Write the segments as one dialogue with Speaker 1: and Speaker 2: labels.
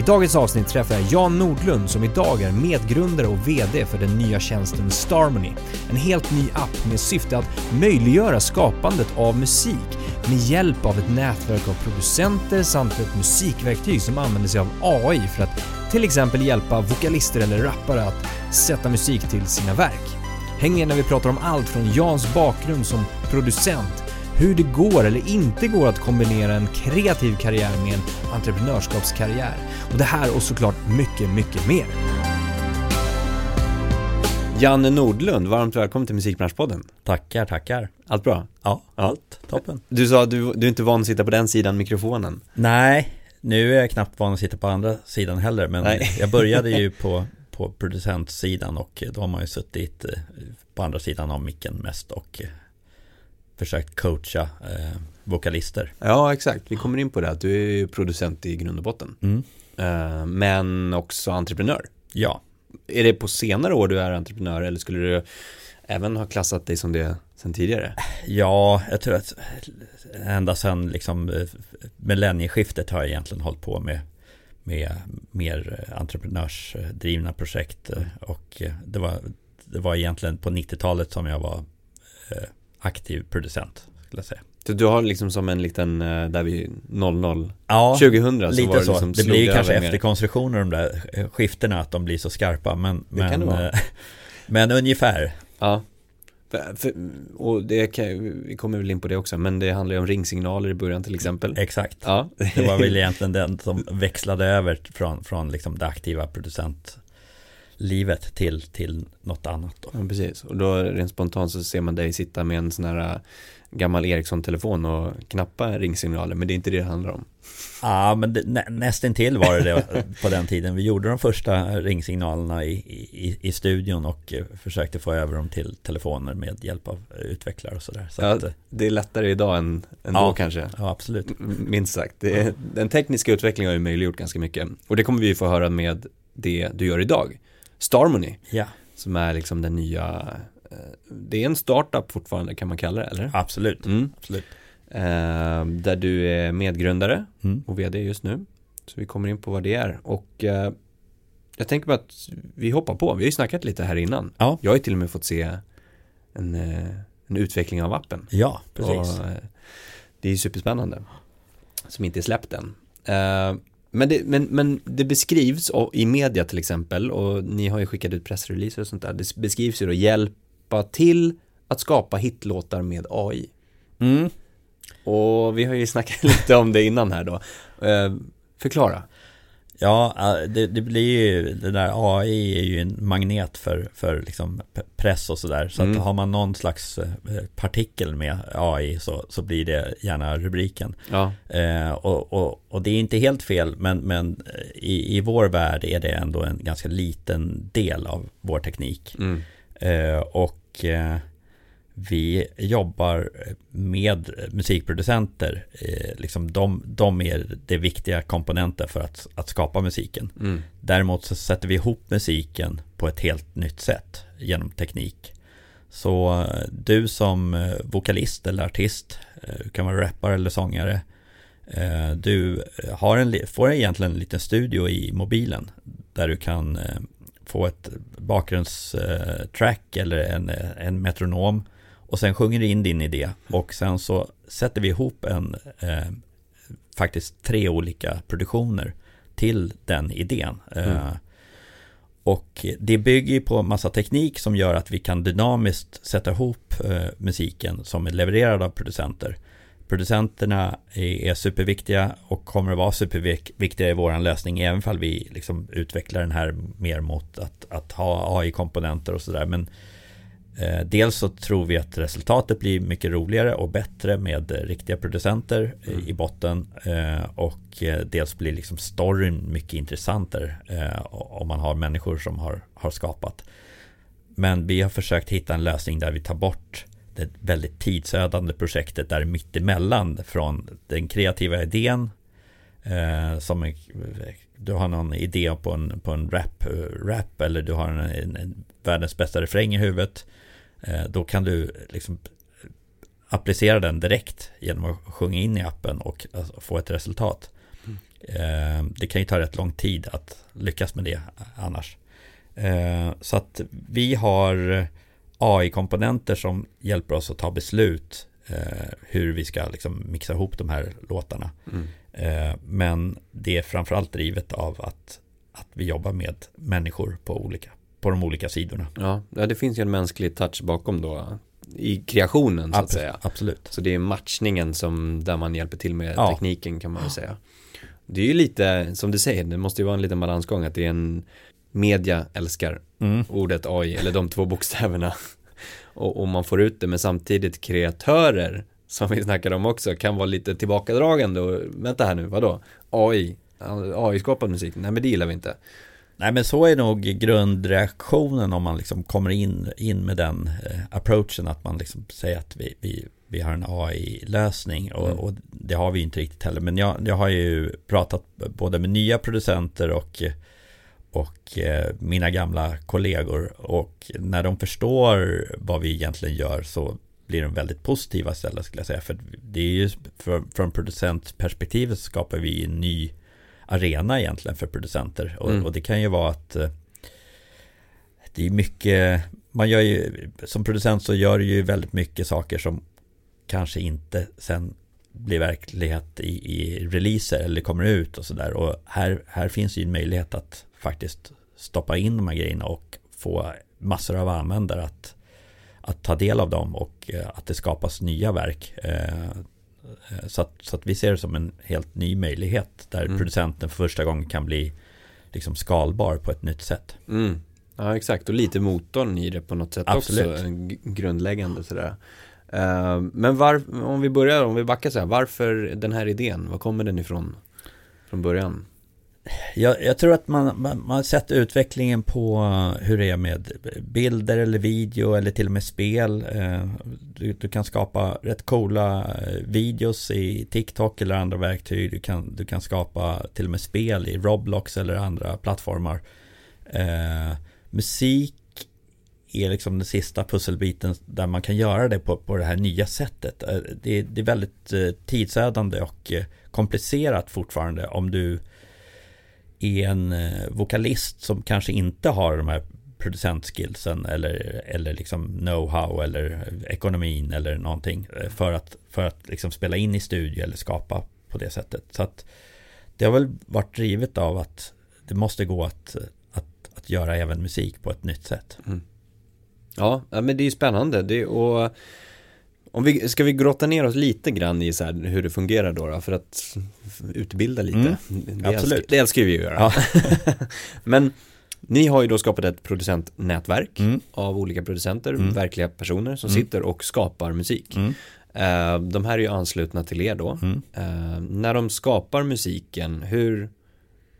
Speaker 1: I dagens avsnitt träffar jag Jan Nordlund som idag är medgrundare och VD för den nya tjänsten Starmony. En helt ny app med syfte att möjliggöra skapandet av musik med hjälp av ett nätverk av producenter samt ett musikverktyg som använder sig av AI för att till exempel hjälpa vokalister eller rappare att sätta musik till sina verk. Häng med när vi pratar om allt från Jans bakgrund som producent, hur det går eller inte går att kombinera en kreativ karriär med en entreprenörskapskarriär. Och det här och såklart mycket, mycket mer. Janne Nordlund, varmt välkommen till Musikbranschpodden.
Speaker 2: Tackar, tackar.
Speaker 1: Allt bra?
Speaker 2: Ja, allt toppen.
Speaker 1: Du sa att du, du är inte van att sitta på den sidan mikrofonen.
Speaker 2: Nej, nu är jag knappt van att sitta på andra sidan heller. Men
Speaker 1: Nej.
Speaker 2: jag började ju på, på producentsidan och då har man ju suttit eh, på andra sidan av micken mest och eh, försökt coacha eh, vokalister.
Speaker 1: Ja, exakt. Vi kommer in på det, att du är ju producent i grund och botten.
Speaker 2: Mm.
Speaker 1: Eh, Men också entreprenör.
Speaker 2: Ja,
Speaker 1: Är det på senare år du är entreprenör eller skulle du även ha klassat dig som det sen tidigare?
Speaker 2: ja, jag tror att ända sedan liksom eh, millennieskiftet har jag egentligen hållit på med med mer entreprenörsdrivna projekt och det var, det var egentligen på 90-talet som jag var eh, aktiv producent skulle säga.
Speaker 1: Så du har liksom som en liten, eh, där vi 00,
Speaker 2: Ja,
Speaker 1: 2000 så
Speaker 2: lite
Speaker 1: det
Speaker 2: så.
Speaker 1: liksom
Speaker 2: det blir ju kanske
Speaker 1: över mer.
Speaker 2: efterkonstruktioner de där eh, skiftena att de blir så skarpa men,
Speaker 1: Det kan
Speaker 2: men,
Speaker 1: det vara.
Speaker 2: eh, men ungefär.
Speaker 1: Ja. För, och det kan, vi kommer väl in på det också, men det handlar ju om ringsignaler i början till exempel.
Speaker 2: Exakt.
Speaker 1: Ja.
Speaker 2: Det var väl egentligen den som växlade över från, från liksom det aktiva producentlivet till, till något annat. Då.
Speaker 1: Ja, precis. Och då rent spontant så ser man dig sitta med en sån här äh, gammal Ericsson-telefon och knappa ringsignaler, men det är inte det det handlar om.
Speaker 2: Ja, men det, nä, nästintill var det det på den tiden. Vi gjorde de första ringsignalerna i, i, i studion och eh, försökte få över dem till telefoner med hjälp av eh, utvecklare och sådär. Så
Speaker 1: Ja,
Speaker 2: att, eh,
Speaker 1: det är lättare idag än, än
Speaker 2: Ja.
Speaker 1: då kanske.
Speaker 2: ja, absolut.
Speaker 1: Minst sagt. Det den tekniska utvecklingen har ju möjliggjort ganska mycket. Och det kommer vi få höra med det du gör idag. Starmony,
Speaker 2: Ja,
Speaker 1: som är liksom den nya, eh, det är en startup fortfarande kan man kalla det, eller?
Speaker 2: absolut.
Speaker 1: Mm.
Speaker 2: absolut.
Speaker 1: Eh, där du är medgrundare
Speaker 2: Mm.
Speaker 1: och vd just nu. Så vi kommer in på vad det är. Och eh, jag tänker bara att vi hoppar på, vi har ju snackat lite här innan.
Speaker 2: Ja.
Speaker 1: Jag har ju till och med fått se en, eh, en utveckling av appen.
Speaker 2: Ja, precis.
Speaker 1: Och, eh, det är ju superspännande. Som inte är släppt än. Eh, Men det, men, men det beskrivs i media till exempel och ni har ju skickat ut pressreleaser och sånt där. Det beskrivs ju då hjälpa till att skapa hitlåtar med AI.
Speaker 2: Mm.
Speaker 1: Och vi har ju snackat lite om det innan här då. Eh, Förklara.
Speaker 2: Ja, eh, det, det blir ju, det där AI är ju en magnet för, för liksom press och sådär. Så
Speaker 1: Mm.
Speaker 2: att har man någon slags eh, partikel med AI så, så blir det gärna rubriken.
Speaker 1: Ja.
Speaker 2: Eh, och, och, och det är inte helt fel, men, men i, i vår värld är det ändå en ganska liten del av vår teknik.
Speaker 1: Mm.
Speaker 2: Eh, och eh, vi jobbar med musikproducenter. Eh, liksom de, de är det viktiga komponenten för att, att skapa musiken.
Speaker 1: Mm.
Speaker 2: Däremot så sätter vi ihop musiken på ett helt nytt sätt genom teknik. Så eh, du som eh, vokalist eller artist, du kan vara rappare eller sångare. Du har en, får egentligen en liten studio i mobilen där du kan få ett bakgrundstrack eller en, en metronom och sen sjunger du in din idé och sen så sätter vi ihop en eh, faktiskt tre olika produktioner till den idén.
Speaker 1: Mm.
Speaker 2: Eh, och det bygger ju på massa teknik som gör att vi kan dynamiskt sätta ihop eh, musiken som är levererad av producenter. Producenterna är, är superviktiga och kommer att vara superviktiga i vår lösning även fall vi liksom utvecklar den här mer mot att, att ha AI-komponenter och sådär. Men eh, dels så tror vi att resultatet blir mycket roligare och bättre med eh, riktiga producenter eh,
Speaker 1: Mm.
Speaker 2: i botten eh, och eh, dels blir liksom storyn mycket intressantare eh, om man har människor som har, har skapat. Men vi har försökt hitta en lösning där vi tar bort det väldigt tidsödande projektet där mittemellan från den kreativa idén eh, som du har någon idé på en, på en rap, rap eller du har en, en, en världens bästa refräng i huvudet eh, då kan du liksom applicera den direkt genom att sjunga in i appen och alltså, få ett resultat. Mm. Eh, det kan ju ta rätt lång tid att lyckas med det annars. Eh, så att vi har AI-komponenter som hjälper oss att ta beslut eh, hur vi ska liksom mixa ihop de här låtarna. Mm. Eh, men det är framförallt drivet av att, att vi jobbar med människor på, olika, på de olika sidorna.
Speaker 1: Ja, det finns ju en mänsklig touch bakom då i kreationen så att
Speaker 2: absolut,
Speaker 1: säga.
Speaker 2: Absolut.
Speaker 1: Så det är matchningen som där man hjälper till med ja. tekniken kan man väl säga. Det är ju lite, som du säger, det måste ju vara en liten balansgång att det är en media älskar mm. ordet AI, eller de två bokstäverna. och, och man får ut det, men samtidigt kreatörer, som vi snackade om också, kan vara lite tillbakadragande och vänta här nu, vadå? AI, AI-skapad musik, nej men det gillar vi inte.
Speaker 2: Nej men så är nog grundreaktionen om man liksom kommer in, in med den eh, approachen att man liksom säger att vi, vi, vi har en AI-lösning och, mm. och, det har vi inte riktigt heller. Men jag, jag har ju pratat både med nya producenter och och eh, mina gamla kollegor och när de förstår vad vi egentligen gör så blir de väldigt positiva istället skulle jag säga. För det är ju för, från producentperspektivet så skapar vi en ny arena egentligen för producenter. Och, mm. och det kan ju vara att eh, det är mycket, man gör ju, som producent så gör du ju väldigt mycket saker som kanske inte sen blir verklighet i, i releaser eller kommer ut och sådär. Och här, här finns ju en möjlighet att faktiskt stoppa in de här grejerna och få massor av användare att, att ta del av dem och eh, att det skapas nya verk. Eh, så att, så att vi ser det som en helt ny möjlighet där mm. producenten för första gången kan bli liksom skalbar på ett nytt sätt.
Speaker 1: Mm. Ja exakt och lite motorn i det på något sätt Absolut. också, grundläggande sådär. Uh, men var, om vi börjar, om vi backar så här, varför den här idén? Var kommer den ifrån från början?
Speaker 2: Jag, jag, tror att man, man, man har sett utvecklingen på hur det är med bilder eller video eller till och med spel. Eh, du, du, kan skapa rätt coola eh, videos i TikTok eller andra verktyg. Du kan, du kan skapa till och med spel i Roblox eller andra plattformar. Eh, musik är liksom den sista pusselbiten där man kan göra det på, på det här nya sättet. Eh, det, det är väldigt tidsödande och komplicerat fortfarande om du är en eh, vokalist som kanske inte har de här producentskillsen eller, eller liksom know-how eller eh, ekonomin eller någonting eh, för att, för att liksom spela in i studio eller skapa på det sättet. Så att det har väl varit drivet av att det måste gå att, att, att göra även musik på ett nytt sätt. Mm.
Speaker 1: Ja, men det är ju spännande. Det, och om vi, ska vi grotta ner oss lite grann i så här hur det fungerar då, då för att utbilda lite. Mm,
Speaker 2: det absolut.
Speaker 1: Älskar, det älskar vi att göra. Ja. Men ni har ju då skapat ett producentnätverk mm. av olika producenter, mm. verkliga personer som mm. sitter och skapar musik. Uh, de här är ju anslutna till er då. Uh, när de skapar musiken, hur,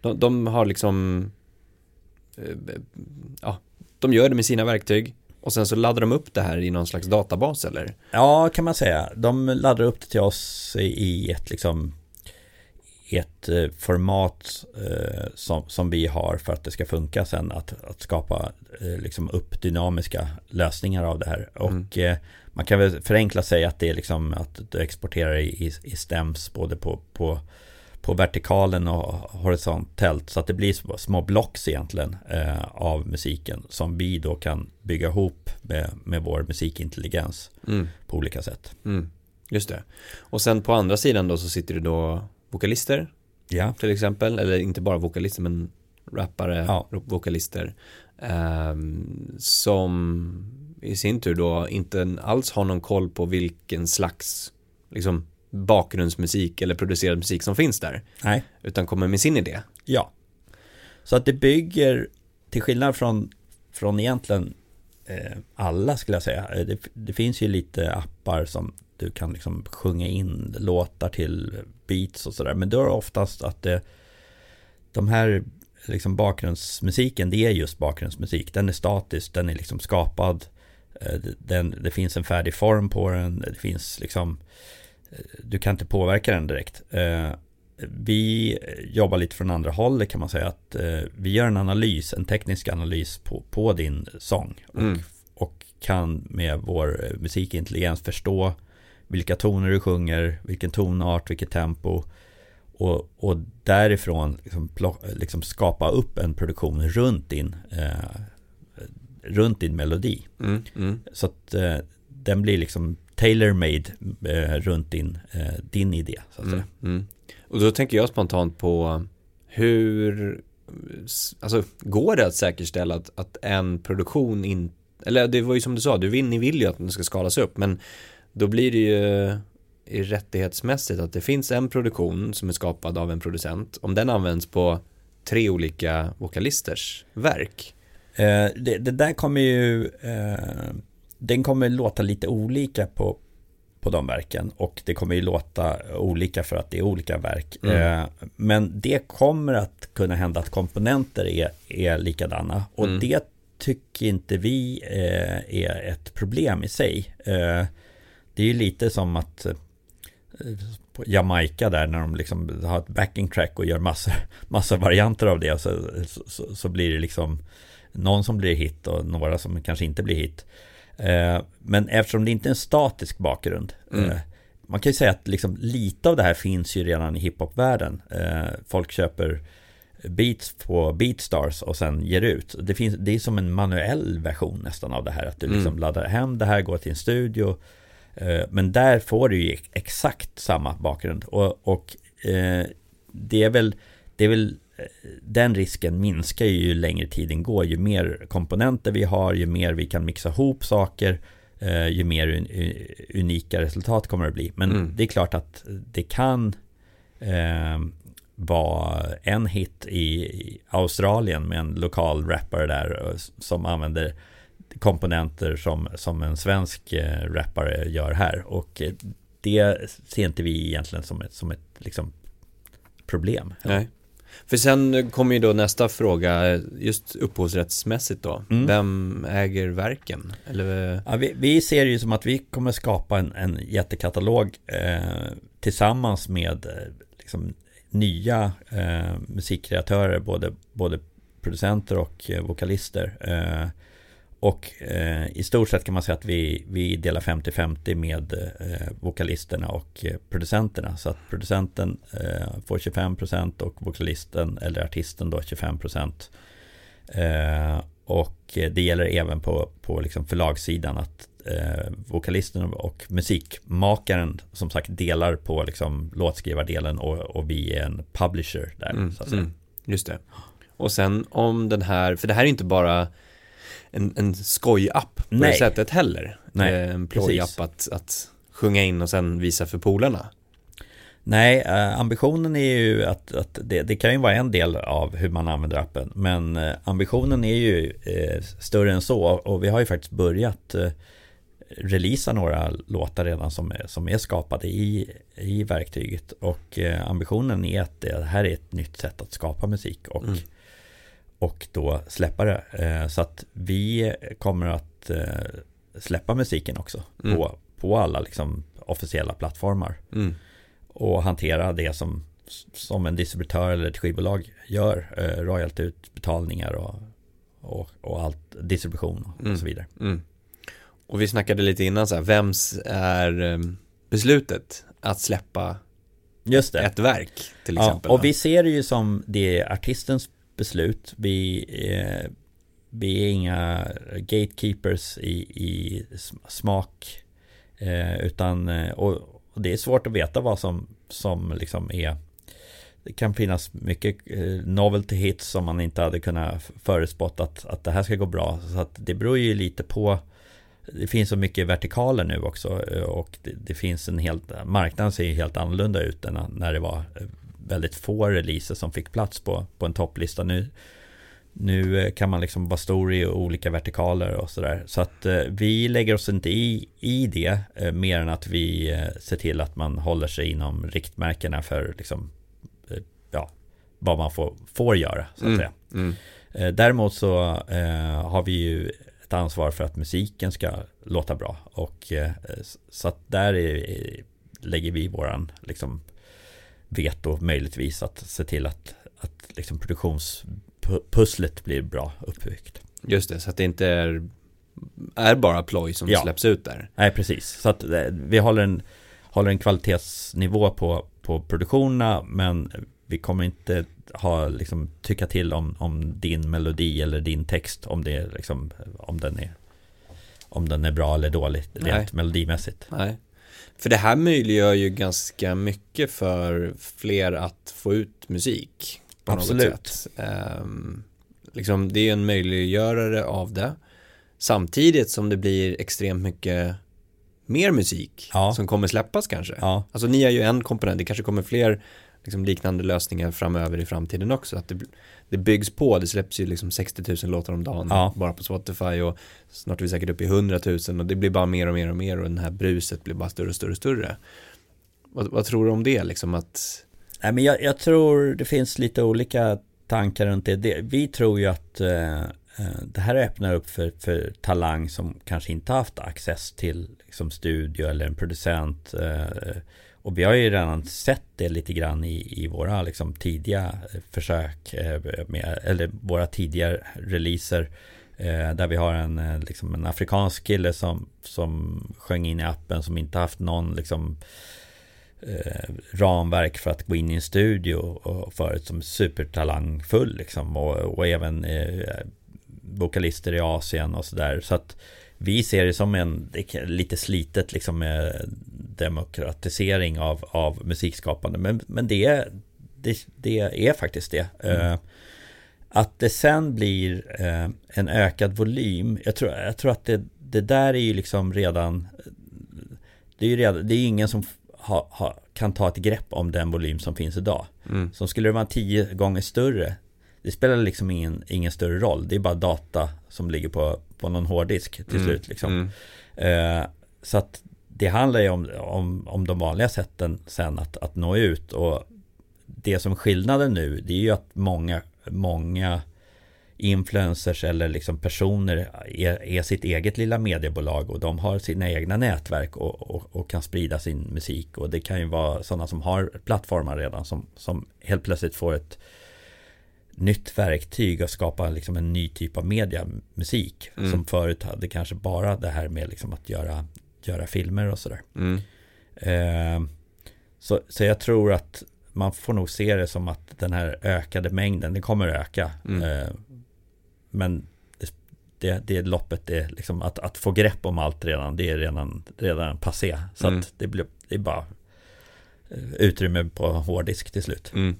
Speaker 1: de, de har liksom, uh, ja, de gör det med sina verktyg. Och sen så laddar de upp det här i någon slags databas eller?
Speaker 2: Ja, kan man säga. De laddar upp det till oss i ett liksom ett eh, format eh, som, som vi har för att det ska funka sen att, att skapa eh, liksom upp dynamiska lösningar av det här. Mm. Och eh, man kan väl förenkla säga att det är liksom att du exporterar i, i stems både på, på på vertikalen och horisontellt så att det blir små blocks egentligen eh, av musiken som vi då kan bygga ihop med, med vår musikintelligens mm. på olika sätt.
Speaker 1: Mm. Just det. Och sen på andra sidan då så sitter det då vokalister ja. till exempel, eller inte bara vokalister men rappare, ja. vokalister eh, som i sin tur då inte alls har någon koll på vilken slags liksom bakgrundsmusik eller producerad musik som finns där.
Speaker 2: Nej.
Speaker 1: Utan kommer med sin idé.
Speaker 2: Ja. Så att det bygger, till skillnad från, från egentligen eh, alla skulle jag säga. Eh, det, det, finns ju lite appar som du kan liksom sjunga in låtar till beats och sådär. Men då är det oftast att det, de här liksom bakgrundsmusiken, det är just bakgrundsmusik. Den är statisk, den är liksom skapad den, det finns en färdig form på den, det finns liksom Du kan inte påverka den direkt Vi jobbar lite från andra håll, det kan man säga att Vi gör en analys, en teknisk analys på, på din sång och, mm. och kan med vår musikintelligens förstå vilka toner du sjunger, vilken tonart, vilket tempo och, och därifrån liksom, liksom skapa upp en produktion runt din, eh, runt din melodi. Mm, mm. Så att eh, den blir liksom tailor-made eh, runt din, eh, din idé. Så att mm,
Speaker 1: mm, och då tänker jag spontant på hur, alltså går det att säkerställa att, att en produktion inte eller det var ju som du sa, du vill, ni vill ju att den ska skalas upp, men då blir det ju rättighetsmässigt att det finns en produktion som är skapad av en producent. Om den används på tre olika vokalisters verk.
Speaker 2: Eh, det, det, där kommer ju, eh, den kommer låta lite olika på, på de verken och det kommer ju låta olika för att det är olika verk. Mm. Eh, men det kommer att kunna hända att komponenter är, är likadana och mm. det tycker inte vi eh, är ett problem i sig. Eh, det är ju lite som att eh, på Jamaica där när de liksom har ett backing track och gör massor, massor varianter av det så, så, så, blir det liksom någon som blir hit och några som kanske inte blir hit. Eh, men eftersom det inte är en statisk bakgrund mm. eh, man kan ju säga att liksom lite av det här finns ju redan i hiphopvärlden. Eh, folk köper beats på Beatstars och sen ger ut. Det, finns, det är som en manuell version nästan av det här. Att du liksom mm. laddar hem det här, går till en studio Eh, men där får du ju exakt samma bakgrund och, och eh, det är väl, det är väl den risken minskar ju längre tiden går. Ju mer komponenter vi har, ju mer vi kan mixa ihop saker, ju mer unika resultat kommer det bli. Men mm. det är klart att det kan eh, vara en hit i Australien med en lokal rappare där som använder komponenter som, som en svensk eh, rappare gör här. Och eh, det ser inte vi egentligen som ett, som ett liksom, problem.
Speaker 1: Nej. För sen kommer ju då nästa fråga, just upphovsrättsmässigt då. Mm. Vem äger verken? Eller...
Speaker 2: Ja, vi, vi, ser det ju som att vi kommer skapa en, en jättekatalog eh, tillsammans med eh, liksom, nya eh, musikkreatörer, både, både producenter och eh, vokalister. Eh, och eh, i stort sett kan man säga att vi, vi delar 50-50 med eh, vokalisterna och eh, producenterna. Så att producenten eh, får 25% och vokalisten eller artisten då 25%. Eh, och det gäller även på, på liksom förlagssidan att eh, vokalisten och musikmakaren som sagt delar på liksom låtskrivardelen och, och vi är en publisher där. Mm, så att säga. Mm,
Speaker 1: just det. Och sen om den här, för det här är inte bara en, en skoj-app på Nej. det sättet heller. Nej, eh, en ploj-app att, att sjunga in och sen visa för polarna.
Speaker 2: Nej, eh, ambitionen är ju att, att det, det, kan ju vara en del av hur man använder appen. Men eh, ambitionen är ju större än så och vi har ju faktiskt börjat releasa några låtar redan som är, som är skapade i, i verktyget. Och ambitionen är att det här är ett nytt sätt att skapa musik. Och mm och då släppa det. Eh, så att vi kommer att eh, släppa musiken också mm. på, på alla liksom officiella plattformar. Mm. Och hantera det som, som en distributör eller ett skivbolag gör. Eh, royaltyutbetalningar och, och, och allt, distribution och mm. så vidare. Mm.
Speaker 1: Och vi snackade lite innan så här, vems är beslutet att släppa Just det. ett verk till exempel?
Speaker 2: Ja, och vi ser det ju som det är artistens beslut. Vi, eh, vi är inga gatekeepers i, i smak. Eh, utan, eh, och, och, det är svårt att veta vad som, som liksom är det kan finnas mycket eh, novelty hits som man inte hade kunnat förutspått att, att det här ska gå bra. Så att det beror ju lite på det finns så mycket vertikaler nu också eh, och det, det, finns en helt marknaden ser ju helt annorlunda ut än när det var väldigt få releaser som fick plats på, på en topplista. Nu, nu eh, kan man liksom vara stor i olika vertikaler och sådär. Så att eh, vi lägger oss inte i, i det eh, mer än att vi eh, ser till att man håller sig inom riktmärkena för liksom, ja, vad man får, får göra så att mm. säga. Mm. Däremot så har vi ju ta ansvar för att musiken ska låta bra. Och så att där är, lägger vi våran liksom veto möjligtvis att se till att, att liksom produktionspusslet blir bra uppbyggt.
Speaker 1: Just det, så att det inte är, är bara ploj som ja. släpps ut där.
Speaker 2: Nej, precis. Så att eh, vi håller en, håller en kvalitetsnivå på, på produktionerna men vi kommer inte ha, liksom, tycka till om, om din melodi eller din text om det liksom, om den är om den är bra eller dålig rent Nej. melodimässigt.
Speaker 1: Nej. För det här möjliggör ju ganska mycket för fler att få ut musik. På Absolut. Något sätt. Um, liksom, det är en möjliggörare av det. Samtidigt som det blir extremt mycket mer musik ja. som kommer släppas kanske. Ja. Alltså ni är ju en komponent, det kanske kommer fler liksom liknande lösningar framöver i framtiden också. Att det, det byggs på, det släpps ju liksom 60 000 låtar om dagen ja. bara på Spotify och snart är vi säkert uppe i 100 000 och det blir bara mer och mer och mer och den här bruset blir bara större och större och större. Vad, vad tror du om det liksom att?
Speaker 2: Nej men jag, jag, tror det finns lite olika tankar runt det. Vi tror ju att eh, eh, det här öppnar upp för, för talang som kanske inte haft access till liksom, studio eller en producent. Eh, och vi har ju redan sett det lite grann i, i våra liksom, tidiga eh, försök, eh, med, eller våra tidiga releaser. Eh, där vi har en, liksom, en afrikansk kille som, som sjöng in i appen som inte haft någon liksom, eh, ramverk för att gå in i en studio och förut som supertalangfull liksom. Och, och även eh, vokalister i Asien och sådär. Så att vi ser det som en lite slitet liksom med demokratisering av, av musikskapande. Men, men det, det, det är faktiskt det. Mm. Uh, att det sen blir uh, en ökad volym. Jag tror, jag tror att det, det där är ju liksom redan Det är ju redan, det är ingen som ha, ha, kan ta ett grepp om den volym som finns idag. Mm. Så skulle det vara tio gånger större Det spelar liksom ingen, ingen större roll. Det är bara data som ligger på på någon hårddisk till mm. slut liksom. Mm. Eh, så att det handlar ju om, om, om de vanliga sätten sen att, att nå ut och det som skillnaden nu det är ju att många, många influencers eller liksom personer är, är, sitt eget lilla mediebolag och de har sina egna nätverk och, och, och, kan sprida sin musik och det kan ju vara sådana som har plattformar redan som, som helt plötsligt får ett nytt verktyg att skapa liksom en ny typ av media, musik. Mm. Som förut hade kanske bara det här med liksom att göra, göra filmer och sådär. Mm. Eh, så, så jag tror att man får nog se det som att den här ökade mängden, det kommer att öka. Mm. Eh, men det, det, loppet är liksom att, att få grepp om allt redan, det är redan, redan passé. Så att mm. det, blir, det är bara eh, utrymme på hårddisk till slut. Mm.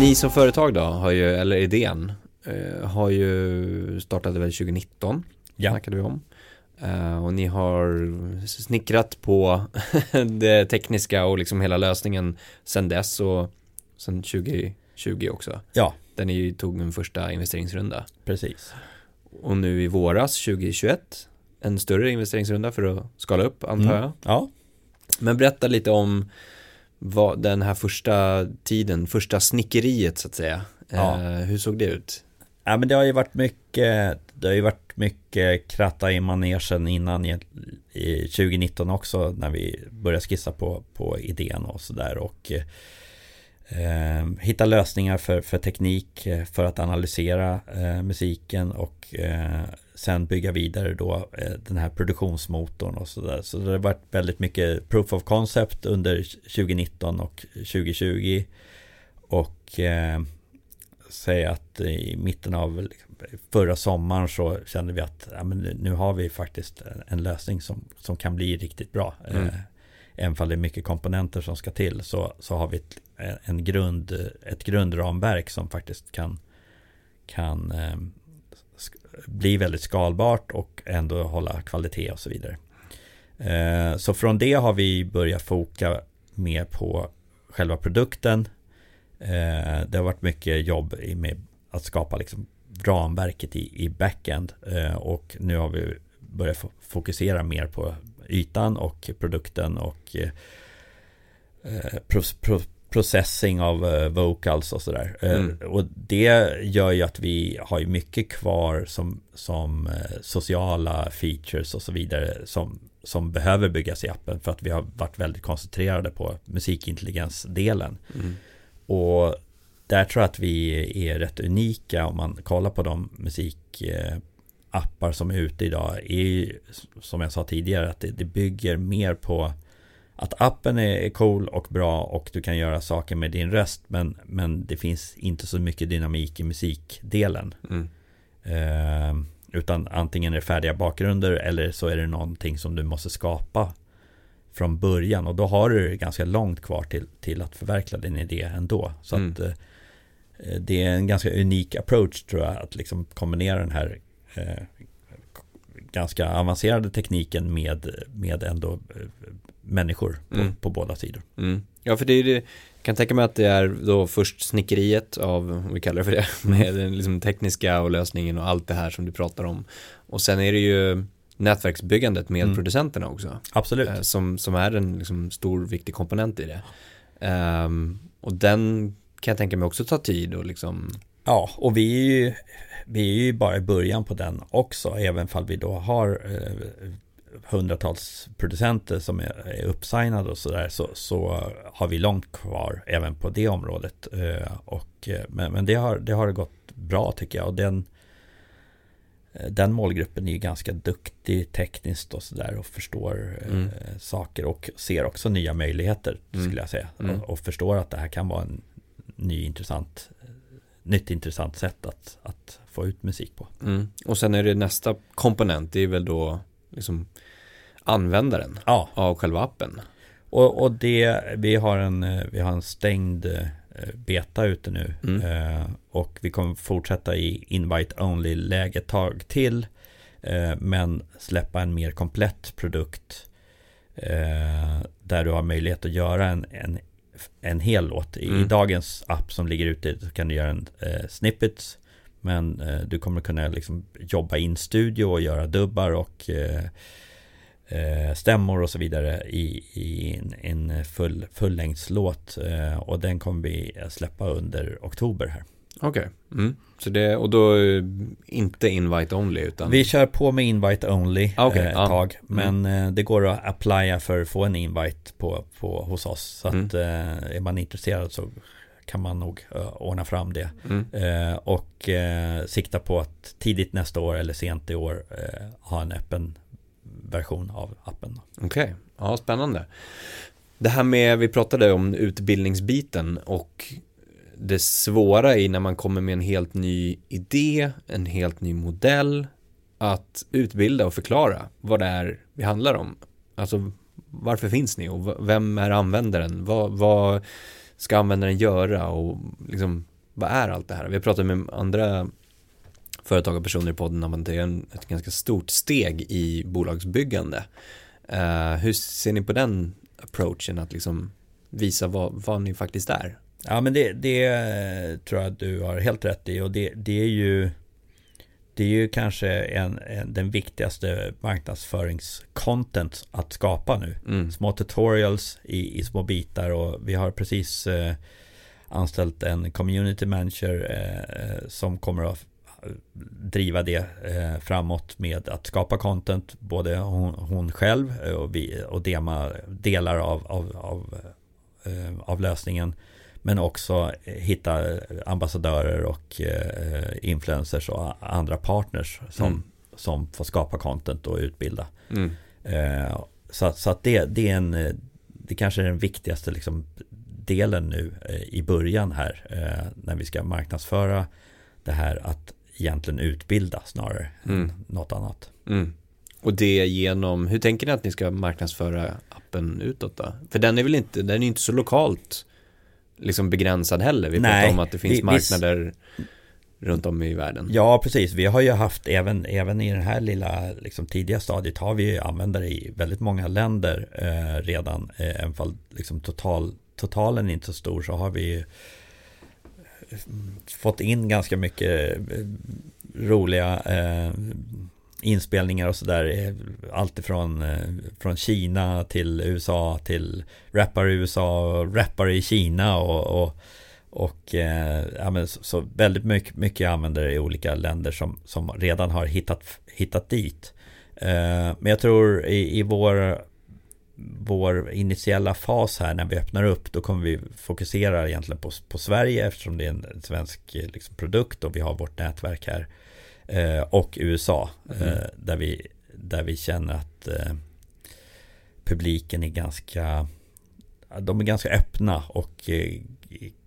Speaker 1: Ni som företag då, har ju, eller idén, har ju startade väl 2019, ja. snackade vi om. Uh, och ni har snickrat på det tekniska och liksom hela lösningen sen dess och sen 2020 också.
Speaker 2: Ja.
Speaker 1: Där ni tog en första investeringsrunda.
Speaker 2: Precis.
Speaker 1: Och nu i våras 2021 en större investeringsrunda för att skala upp antar mm. jag.
Speaker 2: Ja.
Speaker 1: Men berätta lite om vad, den här första tiden, första snickeriet så att säga. Ja. Eh, hur såg det ut?
Speaker 2: Ja men det har ju varit mycket, det har ju varit mycket kratta i manegen innan i, i 2019 också när vi började skissa på, på idén och sådär och eh, hitta lösningar för, för teknik för att analysera eh, musiken och eh, sen bygga vidare då eh, den här produktionsmotorn och sådär. Så det har varit väldigt mycket proof of concept under 2019 och 2020. Och eh, säga att i mitten av förra sommaren så kände vi att ja, nu har vi faktiskt en lösning som, som kan bli riktigt bra. Mm. Eh, även om det är mycket komponenter som ska till så, så har vi ett, en grund, ett grundramverk som faktiskt kan, kan eh, bli väldigt skalbart och ändå hålla kvalitet och så vidare. Eh, så från det har vi börjat foka mer på själva produkten. Eh, det har varit mycket jobb med att skapa liksom ramverket i, backend eh, och nu har vi börjat fokusera mer på ytan och produkten och processing av uh, vocals och sådär.
Speaker 1: Mm.
Speaker 2: Uh, och det gör ju att vi har ju mycket kvar som, som sociala features och så vidare som, som behöver byggas i appen för att vi har varit väldigt koncentrerade på musikintelligensdelen.
Speaker 1: Mm.
Speaker 2: Och där tror jag att vi är rätt unika om man kollar på de musikappar som är ute idag. är ju, som jag sa tidigare att det, det bygger mer på att appen är cool och bra och du kan göra saker med din röst men, men det finns inte så mycket dynamik i musikdelen.
Speaker 1: Mm.
Speaker 2: Eh, utan antingen är det färdiga bakgrunder eller så är det någonting som du måste skapa från början och då har du ganska långt kvar till, till att förverkliga din idé ändå. Så
Speaker 1: Mm.
Speaker 2: att eh, det är en ganska unik approach tror jag att liksom kombinera den här eh, ganska avancerade tekniken med, med ändå eh, människor på,
Speaker 1: Mm.
Speaker 2: på båda sidor.
Speaker 1: Mm. Ja, för det är det, kan tänka mig att det är då först snickeriet av, om vi kallar det för det, med den liksom tekniska och lösningen och allt det här som du pratar om. Och sen är det ju nätverksbyggandet med
Speaker 2: Mm.
Speaker 1: producenterna också,
Speaker 2: Absolut.
Speaker 1: eh, som, som är en liksom stor viktig komponent i det. Ehm, och den kan jag tänka mig också ta tid och liksom,
Speaker 2: Ja, och vi är ju, vi är ju bara i början på den också, även fall vi då har eh, hundratals producenter som är, är uppsignade och sådär, så, så har vi långt kvar även på det området. Eh, och, eh, men men det, har, det har gått bra tycker jag. Och den, den målgruppen är ju ganska duktig tekniskt och sådär och förstår eh,
Speaker 1: Mm.
Speaker 2: saker och ser också nya möjligheter
Speaker 1: Mm.
Speaker 2: skulle jag säga.
Speaker 1: Mm.
Speaker 2: Och, och förstår att det här kan vara en ny intressant nytt intressant sätt att, att få ut musik på.
Speaker 1: mm. och sen är det nästa komponent, det är väl då liksom användaren
Speaker 2: Ja,
Speaker 1: av själva appen.
Speaker 2: och, och det, vi har en, eh, vi har en stängd eh, beta ute nu
Speaker 1: Mm.
Speaker 2: eh, och vi kommer fortsätta i invite only-läge ett tag till eh, men släppa en mer komplett produkt eh, där du har möjlighet att göra en, en, en hel låt. I,
Speaker 1: Mm.
Speaker 2: Dagens app som ligger ute så kan du göra en eh, snippets men du kommer kunna liksom jobba in studio och göra dubbar och stämmor och så vidare i, i en, en full, fullängdslåt och den kommer vi släppa under oktober här.
Speaker 1: Okej, mm. så det, och då eh, inte invite only utan
Speaker 2: Vi kör på med invite only
Speaker 1: Ah, okej,
Speaker 2: eh, ett
Speaker 1: ja.
Speaker 2: tag men eh, det går att applya för att få en invite på, på, hos oss så att eh, är man intresserad så kan man nog ordna fram det
Speaker 1: mm.
Speaker 2: eh, och sikta på att tidigt nästa år eller sent i år ha en öppen version av appen.
Speaker 1: Okej, ja spännande. Det här med, vi pratade om utbildningsbiten och det svåra i när man kommer med en helt ny idé, en helt ny modell, att utbilda och förklara vad det är vi handlar om. Alltså varför finns ni och vem är användaren? Vad, vad ska användaren göra och liksom vad är allt det här? Vi har pratat med andra företag och personer i podden om att det är en, ett ganska stort steg i bolagsbyggande. Uh, hur ser ni på den approachen att liksom visa vad, vad ni faktiskt är?
Speaker 2: Ja men det, det eh, tror jag du har helt rätt i och det, det är ju Det är ju kanske en, en, den viktigaste marknadsföringscontent att skapa nu.
Speaker 1: Mm.
Speaker 2: Små tutorials i, i små bitar och vi har precis eh, anställt en community manager eh, som kommer att driva det eh, framåt med att skapa content både hon, hon själv eh, och, vi, och dema delar av, av, av, eh, av lösningen men också hitta ambassadörer och eh, influencers och andra partners som,
Speaker 1: Mm.
Speaker 2: som får skapa content och utbilda.
Speaker 1: Mm.
Speaker 2: Eh, så, så att det, det är en eh, Det kanske är den viktigaste liksom, delen nu eh, i början här eh, när vi ska marknadsföra det här att egentligen utbilda snarare
Speaker 1: Mm.
Speaker 2: än något annat.
Speaker 1: Mm. Och det genom, hur tänker ni att ni ska marknadsföra appen utåt då? För den är väl inte, den är inte så lokalt liksom begränsad heller. Vi
Speaker 2: Nej,
Speaker 1: pratar om att det finns
Speaker 2: vi- vi-
Speaker 1: marknader runt om i världen.
Speaker 2: Ja, precis. Vi har ju haft även, även i det här lilla liksom, tidiga stadiet har vi ju användare i väldigt många länder eh, redan. Eh, även fall liksom, total, totalen är inte så stor så har vi ju eh, fått in ganska mycket eh, roliga eh, inspelningar och sådär. Eh, alltifrån eh, från Kina till USA till rappare i USA och rappare i Kina och, och, och eh, ja, men så, så, väldigt mycket, mycket användare använder i olika länder som, som redan har hittat, hittat dit. Men jag tror i, i vår vår initiella fas här när vi öppnar upp då kommer vi fokusera egentligen på, på Sverige eftersom det är en svensk liksom, produkt och vi har vårt nätverk här eh, och USA mm. eh, där, vi, där vi känner att eh, publiken är ganska de är ganska öppna och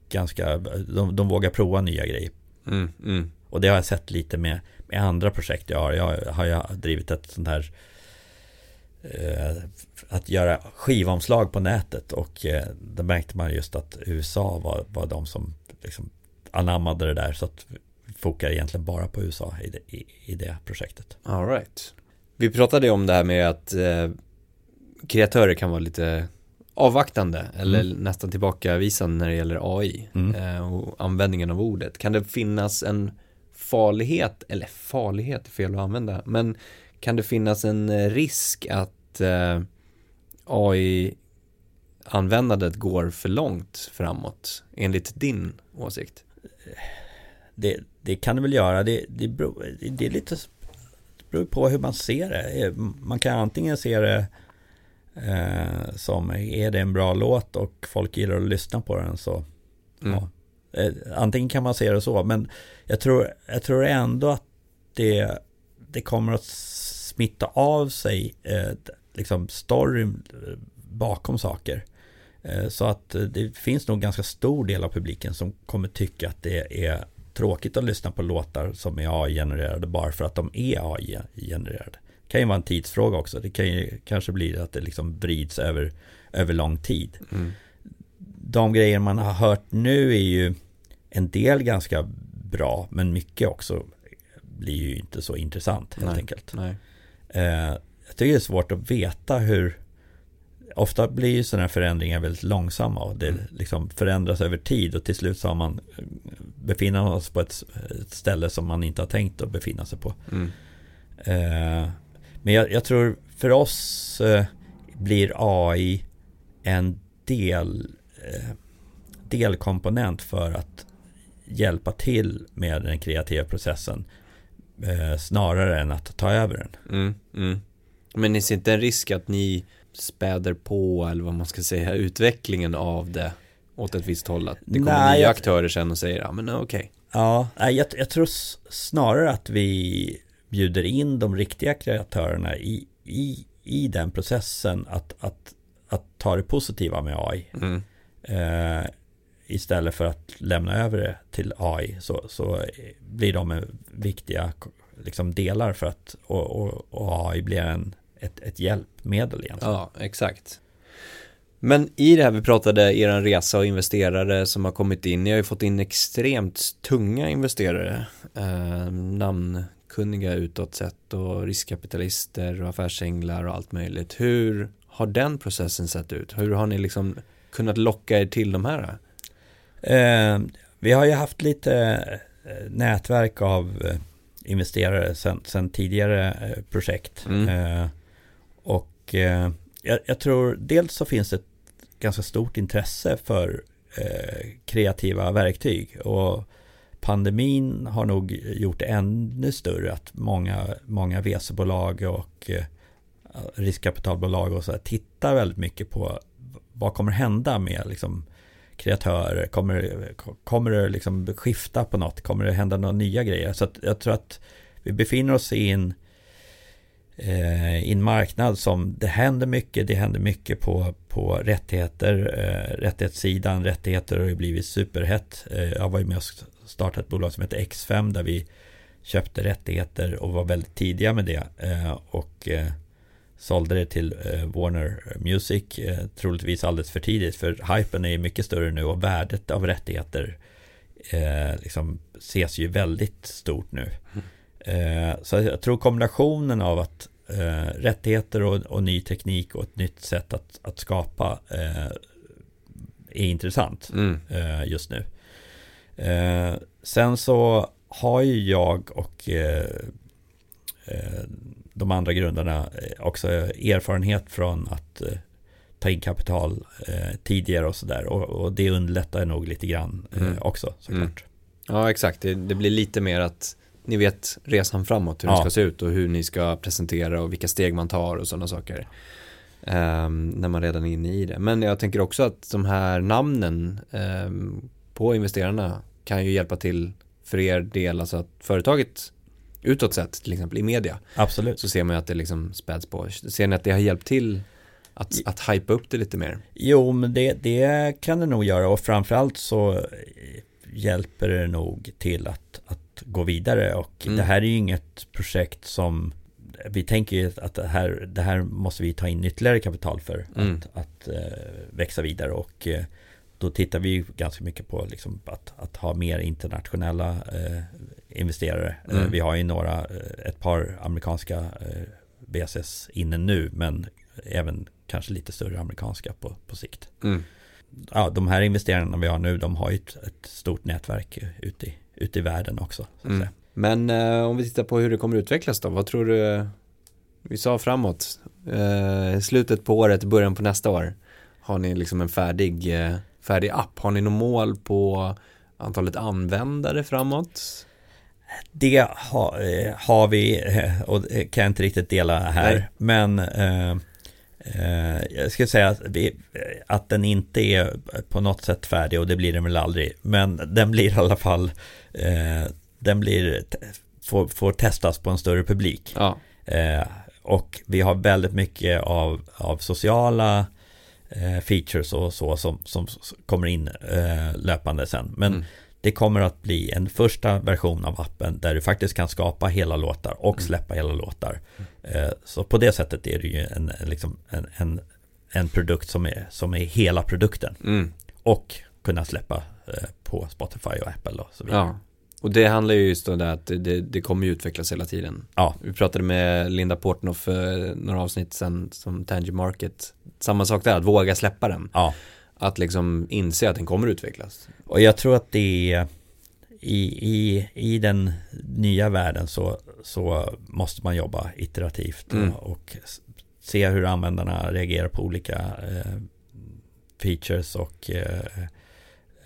Speaker 2: ganska de, de vågar prova nya grejer mm, mm. och det har jag sett lite med, med andra projekt jag har jag har jag drivit ett sånt här Eh, att göra skivomslag på nätet och eh, då märkte man just att USA var, var de som liksom anammade det där så att fokar egentligen bara på USA i det, i, i det projektet.
Speaker 1: All right. Vi pratade om det här med att eh, kreatörer kan vara lite avvaktande eller mm. nästan tillbakavisande när det gäller AI mm. eh, och användningen av ordet. Kan det finnas en farlighet, eller farlighet är fel att använda, men kan det finnas en eh, risk att eh, AI-användandet går för långt framåt, enligt din åsikt?
Speaker 2: Det, det kan det väl göra. Det, det, beror, det är lite det beror på hur man ser det. Man kan antingen se det eh, som, är det en bra låt och folk gillar att lyssna på den så, mm. ja. Eh, antingen kan man se det så, men jag tror, jag tror ändå att det, det kommer att smitta av sig eh, liksom storyn eh, bakom saker. Eh, så att eh, det finns nog ganska stor del av publiken som kommer tycka att det är tråkigt att lyssna på låtar som är AI-genererade bara för att de är AI-genererade. Det kan ju vara en tidsfråga också. Det kan ju kanske bli att det liksom vrids över, över lång tid. Mm. De grejer man har hört nu är ju en del ganska bra, men mycket också blir ju inte så intressant helt
Speaker 1: nej,
Speaker 2: enkelt.
Speaker 1: Nej.
Speaker 2: Eh, jag tycker det är svårt att veta hur Ofta blir ju sådana här förändringar väldigt långsamma och det mm. liksom förändras över tid och till slut så har man eh, befinner oss på ett, ställe som man inte har tänkt att befinna sig på. Mm. Eh, men jag, jag, tror för oss eh, blir AI en del delkomponent för att hjälpa till med den kreativa processen snarare än att ta över den.
Speaker 1: Mm, mm. Men det inte en risk att ni späder på eller vad man ska säga utvecklingen av det åt ett visst håll? Att det kommer Nej, nya jag... aktörer sen och säger ja men okej. Okay.
Speaker 2: Ja, jag, jag tror snarare att vi bjuder in de riktiga kreatörerna i, i, i den processen att, att, att ta det positiva med AI. Mm. Eh, istället för att lämna över det till AI så, så blir de viktiga liksom, delar för att och, och, och AI blir en, ett, ett hjälpmedel egentligen.
Speaker 1: Ja, exakt. Men i det här vi pratade er resa och investerare som har kommit in. Ni har ju fått in extremt tunga investerare. Eh, namnkunniga utåt sett och riskkapitalister och affärsänglar och allt möjligt. Hur har den processen sett ut? Hur har ni liksom kunnat locka er till de här?
Speaker 2: Eh, vi har ju haft lite eh, nätverk av eh, investerare sen tidigare eh, projekt. Mm. Eh, och eh, jag, jag, tror dels så finns det ett ganska stort intresse för eh, kreativa verktyg. Och pandemin har nog gjort det ännu större att många, många VC-bolag och eh, riskkapitalbolag och så tittar väldigt mycket på vad kommer hända med liksom kreatörer? Kommer, kommer det liksom skifta på något? Kommer det hända några nya grejer? Så jag tror att vi befinner oss i en, eh, i en marknad som det händer mycket. Det händer mycket på, på rättigheter, eh, rättighetssidan. Rättigheter har ju blivit superhett. Eh, jag var ju med och startade ett bolag som heter X5 där vi köpte rättigheter och var väldigt tidiga med det. Eh, och eh, sålde det till eh, Warner Music eh, troligtvis alldeles för tidigt för hypen är mycket större nu och värdet av rättigheter eh, liksom ses ju väldigt stort nu. Mm. så jag tror kombinationen av att rättigheter och, och, ny teknik och ett nytt sätt att, att skapa är intressant mm. just nu. sen så har ju jag och de andra grundarna också erfarenhet från att ta in kapital tidigare och sådär. Och, och det underlättar nog lite grann mm. också såklart. Mm.
Speaker 1: Ja exakt, det, det, blir lite mer att ni vet resan framåt, hur ja. det ska se ut och hur ni ska presentera och vilka steg man tar och sådana saker. Um, när man redan är inne i det. Men jag tänker också att de här namnen um, på investerarna kan ju hjälpa till för er del, alltså att företaget utåt sett, till exempel i media.
Speaker 2: Absolut.
Speaker 1: Så ser man ju att det liksom späds på. Ser ni att det har hjälpt till att, att hypa upp det lite mer?
Speaker 2: Jo, men det, det kan det nog göra och framförallt så hjälper det nog till att, att gå vidare och mm. det här är ju inget projekt som vi tänker ju att det här, det här måste vi ta in ytterligare kapital för mm. att, att uh, växa vidare och uh, då tittar vi ganska mycket på liksom att, att ha mer internationella uh, investerare. Mm. vi har ju några, ett par amerikanska BSS inne nu men även kanske lite större amerikanska på, på sikt. Mm ja, de här investerarna vi har nu, de har ju ett, ett stort nätverk ute i, ute i världen också. Mm.
Speaker 1: Men eh, om vi tittar på hur det kommer utvecklas då, vad tror du? Vi sa framåt, eh, slutet på året, början på nästa år. Har ni liksom en färdig, eh, färdig app? Har ni något mål på antalet användare framåt?
Speaker 2: Det ha, eh, har vi eh, och det kan jag inte riktigt dela här. Nej. Men eh, jag skulle säga att, vi, att den inte är på något sätt färdig och det blir den väl aldrig. Men den blir i alla fall, eh, den blir, får, får, testas på en större publik. Ja. Eh, och vi har väldigt mycket av, av sociala features och så som, som kommer in löpande sen. Men mm. Det kommer att bli en första version av appen där du faktiskt kan skapa hela låtar och mm. släppa hela låtar. Mm. Så på det sättet är det ju en, liksom en, en, en produkt som är, som är hela produkten. Mm. Och kunna släppa eh, på Spotify och Apple och så vidare. Ja.
Speaker 1: Och det handlar ju just om det att det, det kommer ju utvecklas hela tiden. Ja. Vi pratade med Linda Portnoff för några avsnitt sedan som Tangy Market. Samma sak där, att våga släppa den. Ja att liksom inse att den kommer utvecklas.
Speaker 2: Och jag tror att det är i, i, i den nya världen så, så måste man jobba iterativt mm. och, se hur användarna reagerar på olika eh, features och eh,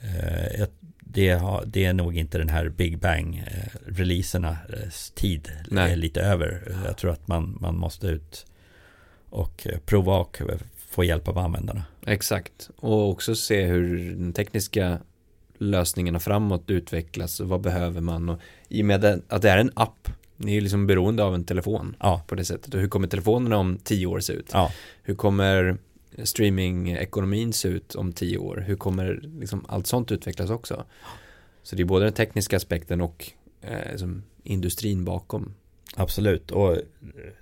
Speaker 2: eh, det, har, det är nog inte den här Big Bang-releasernas eh, tid Nej. är lite över. Jag tror att man, man måste ut och prova och få hjälp av användarna.
Speaker 1: Exakt, och också se hur den tekniska lösningarna framåt utvecklas och vad behöver man och i och med att det är en app ni är ju liksom beroende av en telefon ja. på det sättet och hur kommer telefonerna om tio år se ut? Ja. Hur kommer streaming-ekonomin se ut om tio år? Hur kommer liksom allt sånt utvecklas också? Så det är både den tekniska aspekten och eh, liksom industrin bakom.
Speaker 2: Absolut, och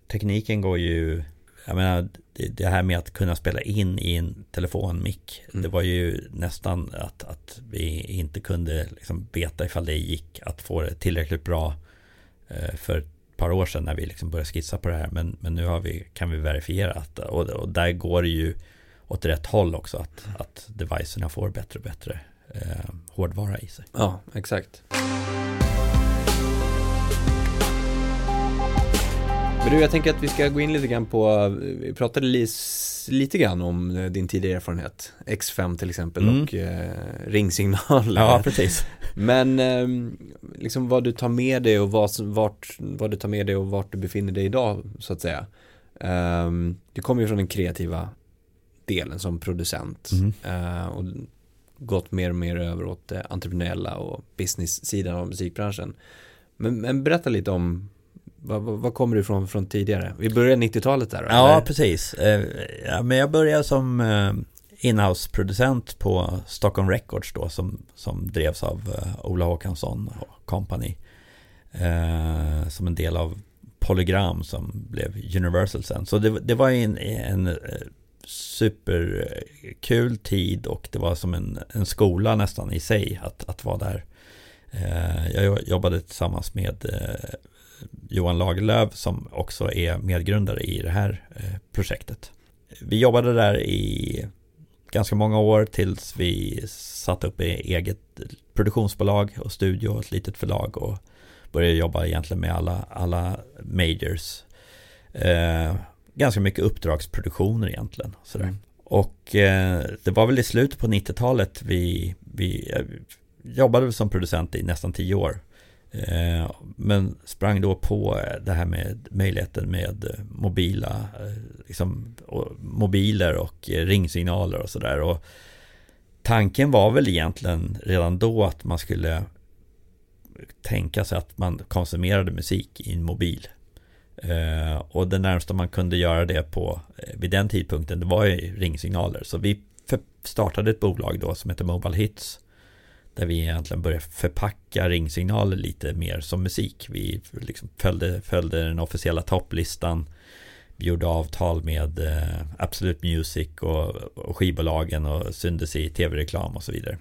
Speaker 2: tekniken går ju jag menar, det, här med att kunna spela in i en telefonmick, mm. det var ju nästan att, att vi inte kunde liksom beta ifall det gick att få det tillräckligt bra eh, för ett par år sedan när vi liksom började skissa på det här. Men, men nu vi, kan vi verifiera att, och, och där går det ju åt rätt håll också, att, att devicerna får bättre och bättre eh, hårdvara i sig.
Speaker 1: Ja, exakt. Men du, jag tänker att vi ska gå in lite grann på, vi pratade li, lite grann om eh, din tidigare erfarenhet, X5 till exempel mm. och eh, ringsignal.
Speaker 2: Ja, precis.
Speaker 1: Men eh, liksom vad du tar med dig och vad, vart, vad du tar med dig och vart du befinner dig idag, så att säga. Eh, du kommer ju från den kreativa delen som producent mm. eh, och gått mer och mer över åt det entreprenöriella och business-sidan av musikbranschen. Men, men berätta lite om vad, kommer du ifrån från tidigare? Vi började 90-talet där?
Speaker 2: Ja, eller? precis. Eh, ja, men jag började som eh, inhouse-producent på Stockholm Records då som, som drevs av uh, Ola Håkansson och company. Uh, som en del av Polygram som blev Universal sen. Så det, det var en, en superkul tid och det var som en, en skola nästan i sig att, att vara där. Jag jobbade tillsammans med Johan Lagerlöf som också är medgrundare i det här eh, projektet. Vi jobbade där i ganska många år tills vi satte upp eget produktionsbolag och studio och ett litet förlag och började jobba egentligen med alla, alla majors. Eh, ganska mycket uppdragsproduktioner egentligen. Sådär. Mm. Och eh, det var väl i slutet på 90-talet vi, vi eh, jobbade som producent i nästan tio år. Eh, men sprang då på eh, det här med möjligheten med eh, mobila, liksom, mobiler och ringsignaler och sådär. Tanken var väl egentligen redan då att man skulle tänka sig att man konsumerade musik i en mobil. Och det närmsta man kunde göra det på vid den tidpunkten det var ju ringsignaler. Så vi startade ett bolag då som heter Mobile Hits. Där vi egentligen började förpacka ringsignaler lite mer som musik. Vi liksom följde, följde den officiella topplistan. Vi gjorde avtal med eh, Absolute Music och, och skivbolagen och syntes i tv-reklam och så vidare.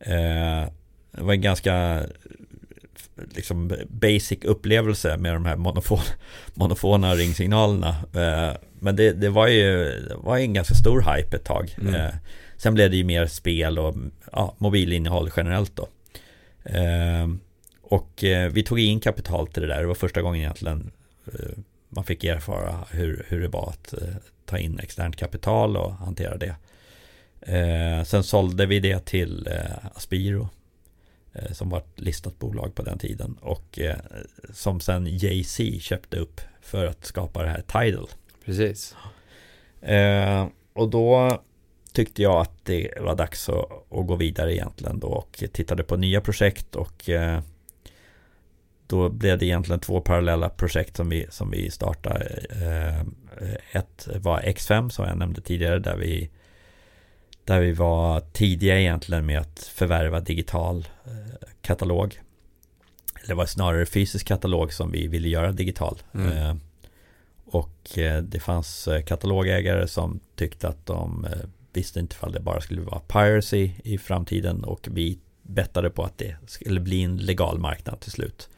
Speaker 2: Eh, det var en ganska liksom basic upplevelse med de här monofon, monofona ringsignalerna. Eh, men det, det, var ju det var en ganska stor hype ett tag. Mm. Eh, sen blev det ju mer spel och ja, mobilinnehåll generellt då. Eh, och vi tog in kapital till det där. Det var första gången egentligen man fick erfara hur, hur det var att ta in externt kapital och hantera det. sen sålde vi det till Aspiro Eh, som var ett listat bolag på den tiden och eh, som sen Jay-Z köpte upp för att skapa det här Tidal.
Speaker 1: Precis.
Speaker 2: Eh, och då tyckte jag att det var dags att, att, gå vidare egentligen då och tittade på nya projekt och då blev det egentligen två parallella projekt som vi, som vi startade. Ett var X5 som jag nämnde tidigare där vi där vi var tidiga egentligen med att förvärva digital eh, katalog. Det var snarare fysisk katalog som vi ville göra digital. Mm. Eh, och eh, det fanns katalogägare som tyckte att de visste inte ifall det bara skulle vara piracy i framtiden och vi bettade på att det skulle bli en legal marknad till slut.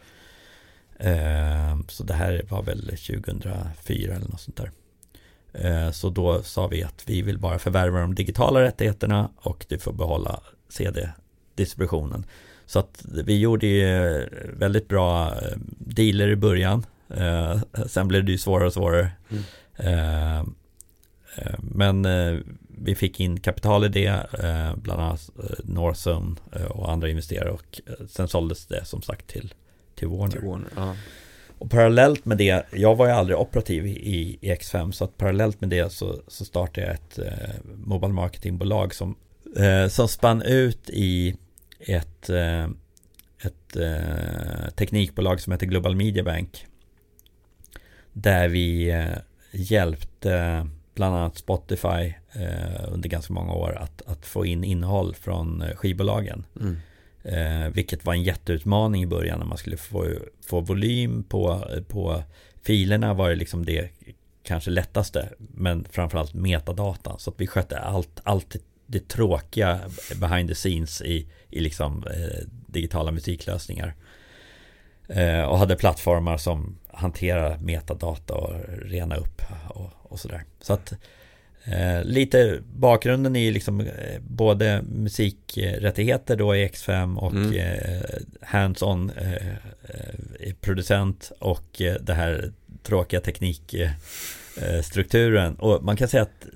Speaker 2: Så det här var väl 2004 eller något sånt där. Eh, så då sa vi att vi vill bara förvärva de digitala rättigheterna och du får behålla CD-distributionen. Så att vi gjorde ju väldigt bra eh, dealer i början. Eh, sen blev det ju svårare och svårare. Mm. Men vi fick in kapital i det, bland annat Northzone och andra investerare och sen såldes det som sagt till, till Warner. Till Warner ja. Och parallellt med det, jag var ju aldrig operativ i, i X5 så att parallellt med det så, så startade jag ett eh, mobile marketingbolag som, eh, som spann ut i ett, eh, ett eh, teknikbolag som heter Global Media Bank. Där vi eh, hjälpte bland annat Spotify eh, under ganska många år att, att få in innehåll från skivbolagen. Mm. Eh, vilket var en jätteutmaning i början när man skulle få, få volym på, på filerna var det liksom det kanske lättaste. Men framförallt metadata. Så att vi skötte allt, allt det tråkiga behind the scenes i, i liksom eh, digitala musiklösningar. Eh, och hade plattformar som hanterar metadata och rena upp och, och sådär. Så att Eh, lite bakgrunden är liksom eh, både musikrättigheter då i X5 och mm. eh, hands-on eh, eh producent och det här tråkiga teknikstrukturen. och man kan säga att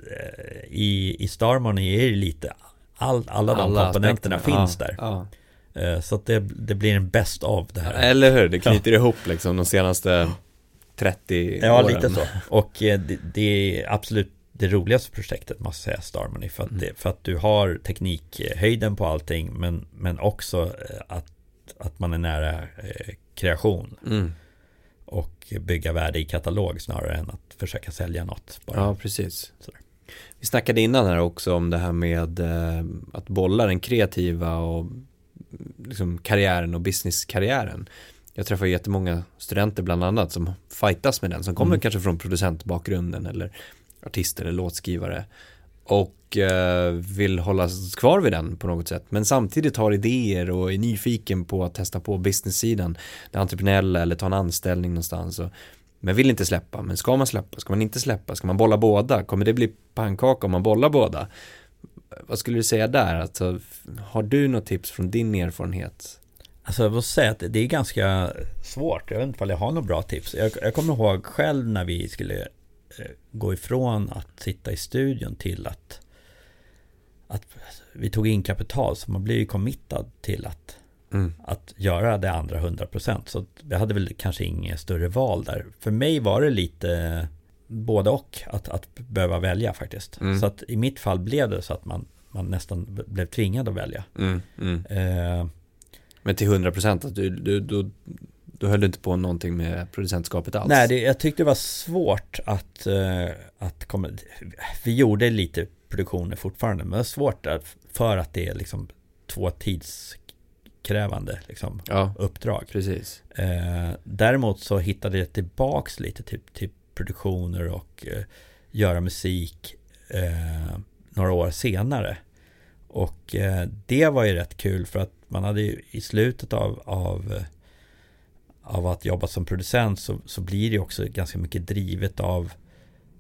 Speaker 2: i, i Starmon är det lite all, alla de alla komponenterna aspekterna. finns ja, där. Ja. Så att det, det blir en bäst av det här.
Speaker 1: Eller hur, det knyter ja. ihop liksom de senaste 30
Speaker 2: ja, åren. Lite så. Och det, det är absolut det roligaste projektet måste jag säga Starmony för att, mm. det, för att du har teknikhöjden på allting men, men också eh, att, att man är nära eh, kreation mm. och bygga värde i katalog snarare än att försöka sälja något.
Speaker 1: Bara. Ja, precis. Sådär. Vi snackade innan här också om det här med eh, att bolla den kreativa och liksom karriären och businesskarriären. Jag träffar jättemånga studenter bland annat som fightas med den, som kommer mm. kanske från producentbakgrunden eller artist eller låtskrivare och eh, vill hålla kvar vid den på något sätt men samtidigt har idéer och är nyfiken på att testa på business-sidan det entreprenöriella eller ta en anställning någonstans och, men vill inte släppa, men ska man släppa, ska man inte släppa, ska man bolla båda, kommer det bli pannkaka om man bollar båda? Vad skulle du säga där? Alltså, har du något tips från din erfarenhet?
Speaker 2: Alltså jag måste säga att det är ganska svårt. Jag vet inte om jag har några bra tips. Jag, jag kommer ihåg själv när vi skulle eh, gå ifrån att sitta i studion till att, att vi tog in kapital. Så man blir ju committad till att,
Speaker 1: Mm.
Speaker 2: att göra det andra 100%. Så vi hade väl kanske inget större val där. För mig var det lite både och att, att behöva välja faktiskt.
Speaker 1: Mm.
Speaker 2: Så att i mitt fall blev det så att man, man nästan blev tvingad att välja.
Speaker 1: Mm. Mm.
Speaker 2: Eh,
Speaker 1: Men till 100 procent, att du, du, du, du höll inte på någonting med producentskapet alls?
Speaker 2: Nej, det, jag tyckte det var svårt att, eh, att komma... Vi gjorde lite produktioner fortfarande, men det var svårt att, för att det är liksom två tidskrävande liksom,
Speaker 1: Ja,
Speaker 2: uppdrag.
Speaker 1: precis.
Speaker 2: Eh, däremot så hittade jag tillbaks lite till, till produktioner och eh, göra musik eh, några år senare. Och eh, det var ju rätt kul för att man hade ju i slutet av, av, eh, av att jobba som producent så, så blir det också ganska mycket drivet av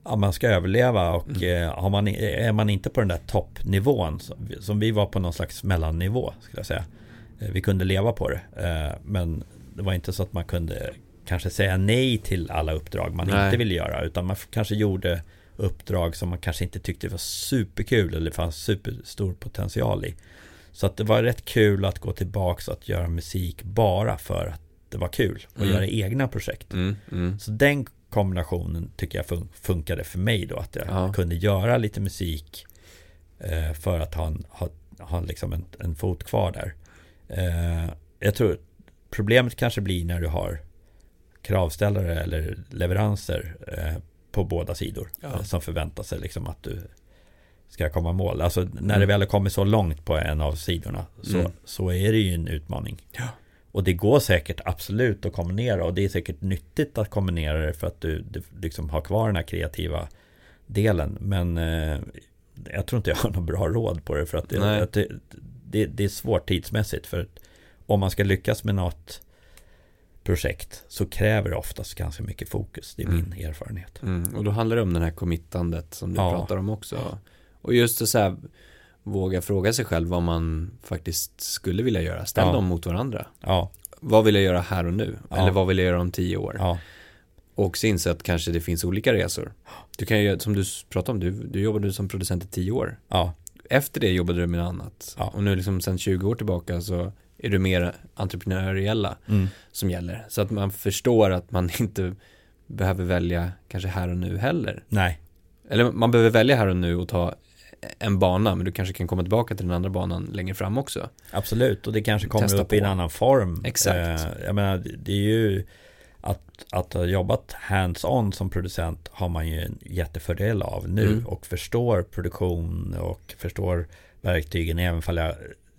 Speaker 2: att man ska överleva och
Speaker 1: Mm.
Speaker 2: eh, har man, är man inte på den där toppnivån som, vi var på någon slags mellannivå skulle jag säga. Vi kunde leva på det men det var inte så att man kunde kanske säga nej till alla uppdrag man
Speaker 1: Nej.
Speaker 2: inte ville göra utan man kanske gjorde uppdrag som man kanske inte tyckte var superkul eller fanns superstor potential i. Så att det var rätt kul att gå tillbaks och att göra musik bara för att det var kul och
Speaker 1: Mm.
Speaker 2: göra egna projekt.
Speaker 1: Mm. Mm.
Speaker 2: Så den kombinationen tycker jag fun- funkade för mig då. Att jag
Speaker 1: Ja.
Speaker 2: kunde göra lite musik eh, för att ha, en, ha, ha liksom en, en fot kvar där. Eh, jag tror problemet kanske blir när du har kravställare eller leveranser eh, på båda sidor.
Speaker 1: Ja.
Speaker 2: eh, Som förväntar sig liksom att du ska komma mål. Alltså när
Speaker 1: Mm.
Speaker 2: det väl har kommit så långt på en av sidorna så,
Speaker 1: Mm.
Speaker 2: så är det ju en utmaning.
Speaker 1: Ja.
Speaker 2: Och det går säkert absolut att kombinera och det är säkert nyttigt att kombinera det för att du, du liksom har kvar den här kreativa delen. Men eh, jag tror inte jag har något bra råd på det för att det, att det, det, det är svårt tidsmässigt. För om man ska lyckas med något projekt så kräver det oftast ganska mycket fokus. Det är
Speaker 1: Mm.
Speaker 2: min erfarenhet.
Speaker 1: Mm. Och då handlar det om den här committandet som du
Speaker 2: Ja.
Speaker 1: pratar om också. Och just det så här, våga fråga sig själv vad man faktiskt skulle vilja göra. Ställ
Speaker 2: Ja.
Speaker 1: dem mot varandra.
Speaker 2: Ja,
Speaker 1: Vad vill jag göra här och nu?
Speaker 2: Ja.
Speaker 1: Eller vad vill jag göra om tio år?
Speaker 2: ja,
Speaker 1: Och också inse att kanske det finns olika resor. Du kan ju, som du pratade om, du, du jobbade som producent i tio år.
Speaker 2: ja,
Speaker 1: Efter det jobbade du med annat.
Speaker 2: Ja.
Speaker 1: Och nu liksom sen 20 år tillbaka så är du mer entreprenöriella
Speaker 2: mm,
Speaker 1: som gäller. Så att man förstår att man inte behöver välja kanske här och nu heller.
Speaker 2: nej,
Speaker 1: Eller man behöver välja här och nu och ta en bana, men du kanske kan komma tillbaka till den andra banan längre fram också.
Speaker 2: absolut. Och det kanske kommer
Speaker 1: Testa
Speaker 2: upp i en
Speaker 1: på.
Speaker 2: annan form.
Speaker 1: Exakt.
Speaker 2: Eh, jag menar, det- det är ju att, att ha jobbat hands-on som producent har man ju en jättefördel av nu
Speaker 1: Mm.
Speaker 2: och förstår produktion och förstår verktygen även fall jag,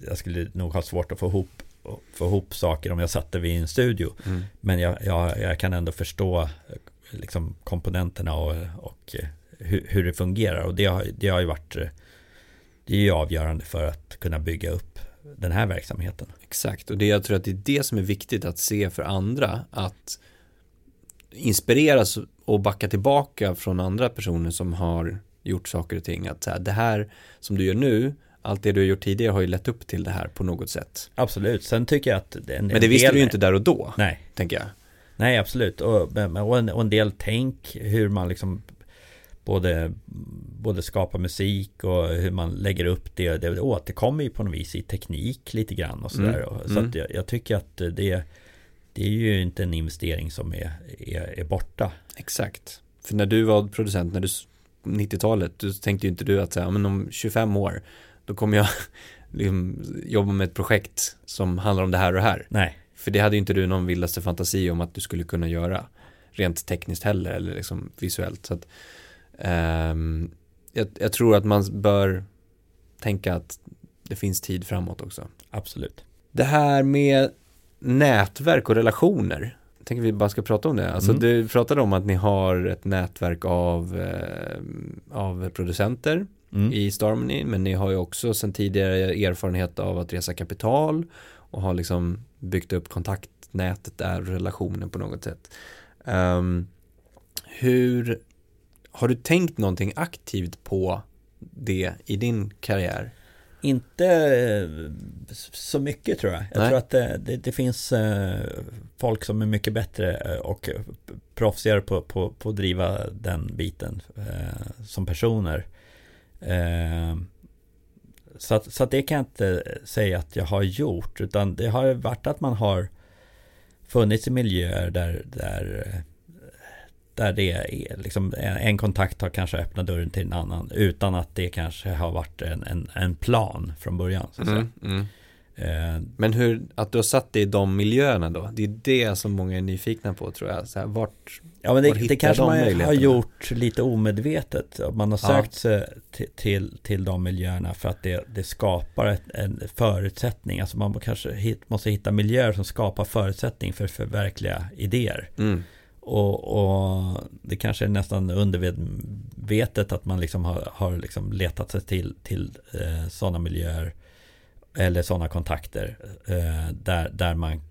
Speaker 2: jag skulle nog ha svårt att få ihop, få ihop saker om jag satte vid en studio.
Speaker 1: Mm.
Speaker 2: Men jag, jag, jag kan ändå förstå liksom komponenterna och, och eh, hur, hur det fungerar. Och det har, det har ju varit eh, Det är ju avgörande för att kunna bygga upp den här verksamheten.
Speaker 1: Exakt, och det jag tror att det är det som är viktigt att se för andra, att inspireras och backa tillbaka från andra personer som har gjort saker och ting. Att så här, det här som du gör nu, allt det du har gjort tidigare har ju lett upp till det här på något sätt.
Speaker 2: Absolut, sen tycker jag att en,
Speaker 1: Men det visste du ju inte där och då,
Speaker 2: Nej,
Speaker 1: tänker jag.
Speaker 2: nej absolut. Och, och, en, och en del tänk hur man liksom både, både skapar musik och hur man lägger upp det. Det återkommer ju på något vis i teknik lite grann och sådär.
Speaker 1: Mm,
Speaker 2: Så
Speaker 1: mm.
Speaker 2: att jag, jag tycker att det, det är ju inte en investering som är, är, är borta.
Speaker 1: Exakt. För när du var producent, när du, 90-talet, då tänkte ju inte du att säga, men om 25 år, då kommer jag liksom jobba med ett projekt som handlar om det här och det här.
Speaker 2: Nej,
Speaker 1: För det hade ju inte du någon vildaste fantasi om att du skulle kunna göra rent tekniskt heller eller liksom visuellt. Så att, ehm, jag, jag tror att man bör tänka att det finns tid framåt också.
Speaker 2: absolut.
Speaker 1: Det här med nätverk och relationer. Jag tänker vi bara ska prata om det. Alltså
Speaker 2: Mm.
Speaker 1: du pratade om att ni har ett nätverk av, eh, av producenter
Speaker 2: Mm.
Speaker 1: i Starmony, men ni har ju också sedan tidigare erfarenhet av att resa kapital och har liksom byggt upp kontaktnätet där relationen på något sätt. Ehm, hur har du tänkt någonting aktivt på det i din karriär?
Speaker 2: Inte eh, så mycket tror jag. Jag
Speaker 1: Nej.
Speaker 2: tror att det, det, det finns eh, folk som är mycket bättre eh, och proffsigare på, på, på att driva den biten eh, som personer. Eh, så, att, så att det kan jag inte säga att jag har gjort, utan det har varit att man har funnits i miljöer där, där, där det är liksom en, en kontakt har kanske öppnat dörren till en annan utan att det kanske har varit en, en, en plan från början. Så att säga.
Speaker 1: Mm, mm.
Speaker 2: Eh,
Speaker 1: Men hur, att du har satt dig i de miljöerna då, det är det som många är nyfikna på tror jag. Så här, vart,
Speaker 2: Ja men det, det kanske
Speaker 1: de
Speaker 2: man har gjort lite omedvetet. Man har
Speaker 1: Ja.
Speaker 2: sökt sig till, till, till de miljöerna för att det, det skapar ett, en förutsättning. Alltså man kanske hit, måste hitta miljöer som skapar förutsättning för förverkliga idéer.
Speaker 1: mm,
Speaker 2: Och, och det kanske är nästan undervetet att man liksom har, har liksom letat sig till, till eh, sådana miljöer eller sådana kontakter eh, där, där, man,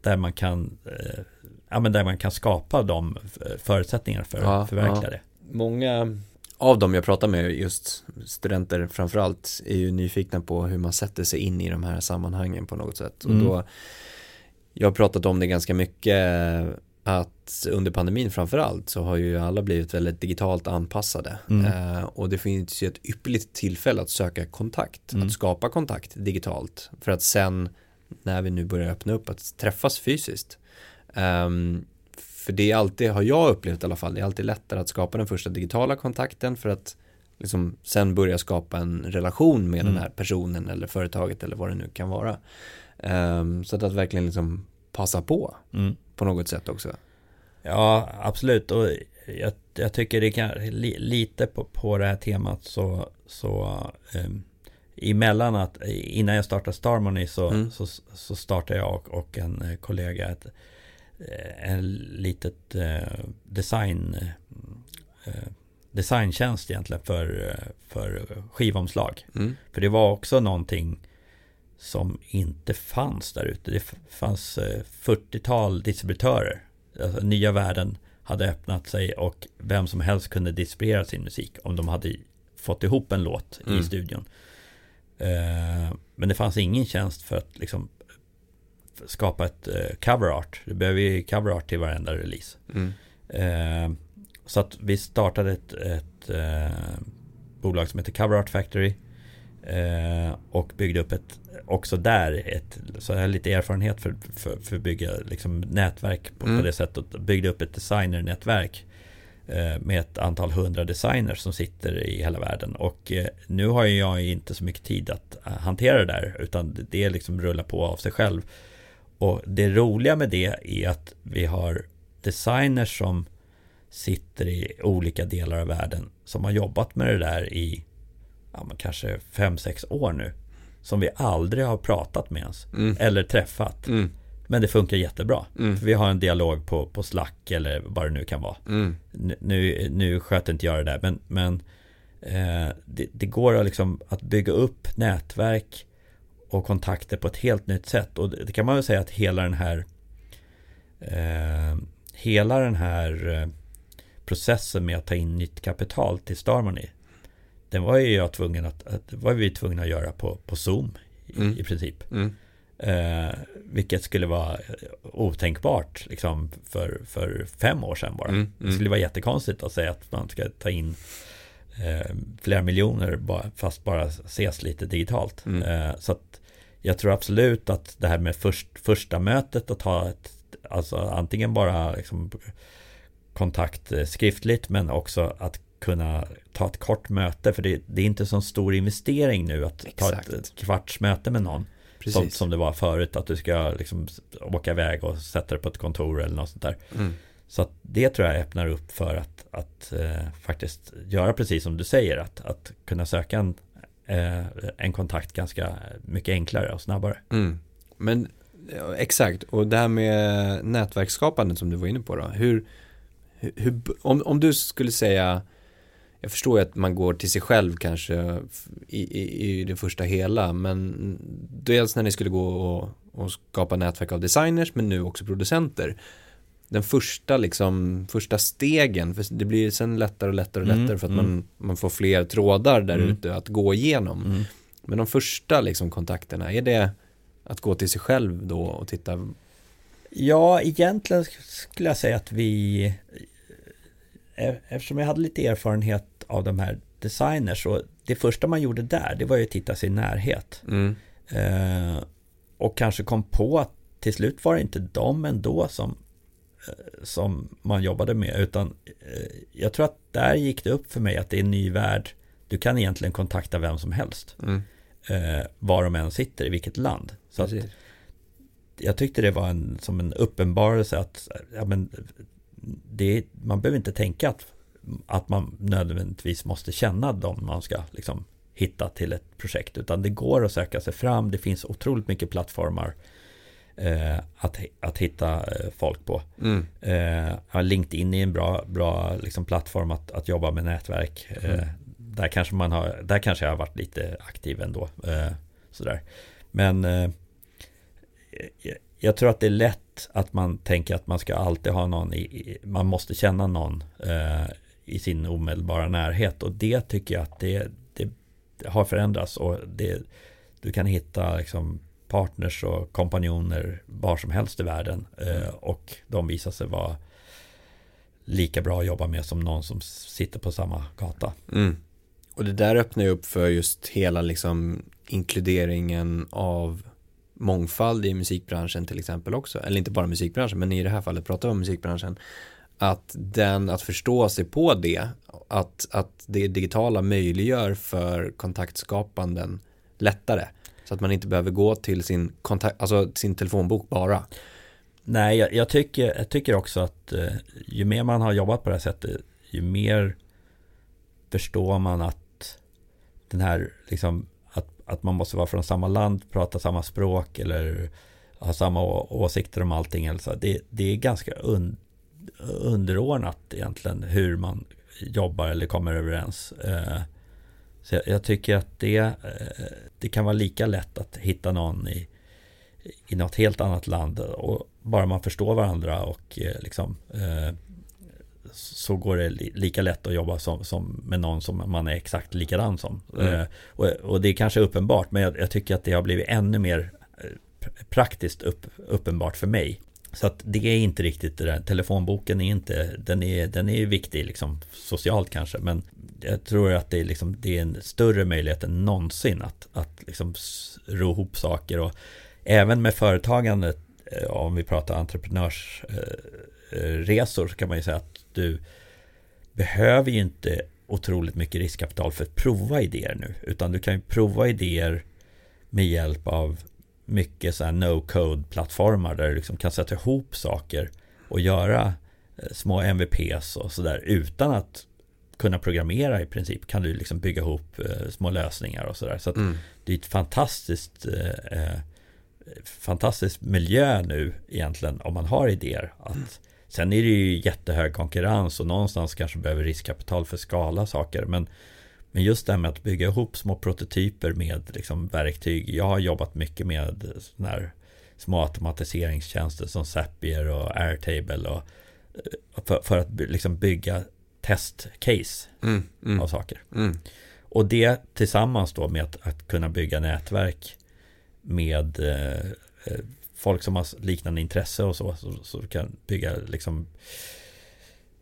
Speaker 2: där man kan eh, ja, men där man kan skapa de förutsättningarna för
Speaker 1: Ja,
Speaker 2: att förverkliga
Speaker 1: ja.
Speaker 2: det.
Speaker 1: många av dem jag pratar med, just studenter framförallt, är ju nyfikna på hur man sätter sig in i de här sammanhangen på något sätt. Och
Speaker 2: Mm.
Speaker 1: då, jag har pratat om det ganska mycket, att under pandemin framförallt så har ju alla blivit väldigt digitalt anpassade.
Speaker 2: Mm.
Speaker 1: Eh, och det finns ju ett ypperligt tillfälle att söka kontakt,
Speaker 2: Mm.
Speaker 1: att skapa kontakt digitalt. För att sen, när vi nu börjar öppna upp, att träffas fysiskt. Ehm, för det är alltid, har jag upplevt i alla fall, det är alltid lättare att skapa den första digitala kontakten för att liksom sen börja skapa en relation med
Speaker 2: Mm.
Speaker 1: den här personen eller företaget eller vad det nu kan vara. Ehm, så att, att verkligen liksom passa på
Speaker 2: Mm.
Speaker 1: på något sätt också.
Speaker 2: Ja, absolut. Och jag, jag tycker det kan li, lite på, på det här temat så, så um, emellan att innan jag startade Starmoney så,
Speaker 1: Mm.
Speaker 2: så, så startade jag och, och en kollega ett eh, en litet eh, design eh, designtjänst egentligen för, för skivomslag.
Speaker 1: Mm.
Speaker 2: För det var också någonting som inte fanns där ute. Det fanns eh, 40-tal distributörer. Alltså, nya världen hade öppnat sig och vem som helst kunde distribuera sin musik om de hade fått ihop en låt
Speaker 1: Mm.
Speaker 2: i studion. Eh, Men det fanns ingen tjänst för att liksom skapa ett eh, cover art. Du behöver ju cover art till varenda release.
Speaker 1: Mm.
Speaker 2: Eh, så att vi startade ett, ett eh, bolag som heter Cover Art Factory. Eh, och byggde upp ett, också där, ett, så jag har lite erfarenhet för, för, för att bygga liksom, nätverk på,
Speaker 1: Mm.
Speaker 2: på det sättet. Byggde upp ett designernätverk eh, med ett antal hundra designers som sitter i hela världen. Och eh, nu har jag inte så mycket tid att eh, hantera det där, utan det- det liksom rullar på av sig själv. Och det roliga med det är att vi har designers som sitter i olika delar av världen som har jobbat med det där i ja, kanske 5-6 år nu. Som vi aldrig har pratat med ens.
Speaker 1: Mm.
Speaker 2: Eller träffat.
Speaker 1: Mm.
Speaker 2: Men det funkar jättebra.
Speaker 1: Mm.
Speaker 2: Vi har en dialog på, på Slack eller vad det nu kan vara.
Speaker 1: Mm.
Speaker 2: Nu- Nu, nu sköter inte jag det där men, men eh, det, det går att, liksom, att bygga upp nätverk och kontakter på ett helt nytt sätt. Och det, det kan man väl säga att hela den här eh, Hela den här eh, processen med att ta in nytt kapital till Starmoney Den var ju jag tvungen att, att var vi tvungna att göra på, på Zoom i,
Speaker 1: Mm.
Speaker 2: i princip.
Speaker 1: Mm.
Speaker 2: Eh, vilket skulle vara otänkbart liksom, för, för fem år sedan bara.
Speaker 1: Mm,
Speaker 2: Det
Speaker 1: mm.
Speaker 2: skulle vara jättekonstigt att säga att man ska ta in eh, flera miljoner bara, fast bara ses lite digitalt.
Speaker 1: Mm.
Speaker 2: Eh, så att jag tror absolut att det här med först, första mötet och ta ett, alltså antingen bara liksom kontakt eh, skriftligt men också att kunna ta ett kort möte för det, det är inte så stor investering nu att ta
Speaker 1: Exakt.
Speaker 2: ett, ett kvarts möte med någon.
Speaker 1: Precis.
Speaker 2: Som, som det var förut, att du ska liksom åka iväg och sätta dig på ett kontor eller något sånt där.
Speaker 1: Mm.
Speaker 2: Så det tror jag öppnar upp för att, att eh, faktiskt göra precis som du säger, att, att kunna söka en, eh, en kontakt ganska mycket enklare och snabbare.
Speaker 1: Mm. Men exakt, och det här med nätverksskapandet som du var inne på då. Hur, hur om, om du skulle säga, jag förstår ju att man går till sig själv kanske i, i, i det första hela, men dels när ni skulle gå och, och skapa nätverk av designers, men nu också producenter. Den första liksom, första stegen, för det blir sen lättare och lättare och
Speaker 2: Mm,
Speaker 1: lättare för att
Speaker 2: mm.
Speaker 1: man, man får fler trådar där
Speaker 2: Mm.
Speaker 1: ute att gå igenom.
Speaker 2: Mm.
Speaker 1: Men de första liksom kontakterna, är det att gå till sig själv då och titta?
Speaker 2: Ja, egentligen skulle jag säga att vi eh, Eftersom jag hade lite erfarenhet av de här designers och det första man gjorde där det var ju att titta sig i närhet.
Speaker 1: Mm.
Speaker 2: Eh, och kanske kom på att till slut var det inte de ändå som, eh, som man jobbade med utan eh, jag tror att där gick det upp för mig att det är en ny värld. Du kan egentligen kontakta vem som helst.
Speaker 1: Mm.
Speaker 2: Eh, var de än sitter, i vilket land. Så att, jag tyckte det var en, som en uppenbarelse att ja, men, det, man behöver inte tänka att, att man nödvändigtvis måste känna dem man ska liksom, hitta till ett projekt. Utan det går att söka sig fram. Det finns otroligt mycket plattformar eh, att, att hitta eh, folk på.
Speaker 1: Mm.
Speaker 2: Eh, LinkedIn är en bra, bra liksom, plattform att, att jobba med nätverk. Eh,
Speaker 1: Mm.
Speaker 2: där, kanske man har, där kanske jag har varit lite aktiv ändå. Eh, sådär. Men eh, jag, tror att det är lätt att man tänker att man ska alltid ha någon i, i man måste känna någon eh, i sin omedelbara närhet och det tycker jag att det, det, det har förändrats och det, du kan hitta liksom partners och kompanjoner var som helst i världen Mm. och de visar sig vara lika bra att jobba med som någon som sitter på samma gata.
Speaker 1: Mm. Och det där öppnar ju upp för just hela liksom inkluderingen av mångfald i musikbranschen till exempel också. Eller inte bara musikbranschen, men i det här fallet pratar vi om musikbranschen. Att den, att förstå sig på det, att, att det digitala möjliggör för kontaktskapanden lättare. Så att man inte behöver gå till sin, kontakt, alltså sin telefonbok bara.
Speaker 2: Nej, jag, jag, tycker, jag tycker också att eh, ju mer man har jobbat på det här sättet, ju mer förstår man att den här, liksom, att, att man måste vara från samma land, prata samma språk eller ha samma åsikter om allting. Alltså, det, det är ganska un, underordnat egentligen hur man jobbar eller kommer överens. Eh, så jag, jag, tycker att det, eh, det kan vara lika lätt att hitta någon i, i något helt annat land och bara man förstår varandra och eh, liksom så går det li lika lätt att jobba som, som, med någon som man är exakt likadan som.
Speaker 1: Mm.
Speaker 2: Och, och, det är kanske uppenbart men jag, jag, tycker att det har blivit ännu mer praktiskt upp, uppenbart för mig. Så att det är inte riktigt det där, telefonboken är inte, den är, den är viktig liksom socialt kanske men jag tror att det är, liksom, det är en större möjlighet än någonsin att, att liksom ro ihop saker. Och även med företagandet eh, om vi pratar entreprenörsresor eh, eh, så kan man ju säga att du behöver ju inte otroligt mycket riskkapital för att prova idéer nu utan du kan ju prova idéer med hjälp av mycket så här no-code plattformar där du liksom kan sätta ihop saker och göra små MVPs och sådär utan att kunna programmera i princip kan du liksom bygga ihop små lösningar och sådär. Så, så mm. det är ett fantastiskt eh, fantastisk miljö nu egentligen om man har idéer. Att, mm. Sen är det ju jättehög konkurrens och någonstans kanske behöver riskkapital för att skala saker. Men, men just det här med att bygga ihop små prototyper med liksom verktyg. Jag har jobbat mycket med sådana här små automatiseringstjänster som Zapier och Airtable. Och, för, för att liksom bygga testcase
Speaker 1: mm, mm,
Speaker 2: av saker.
Speaker 1: Mm.
Speaker 2: Och det tillsammans då med att, att kunna bygga nätverk med eh, folk som har liknande intresse och så, så, så kan bygga liksom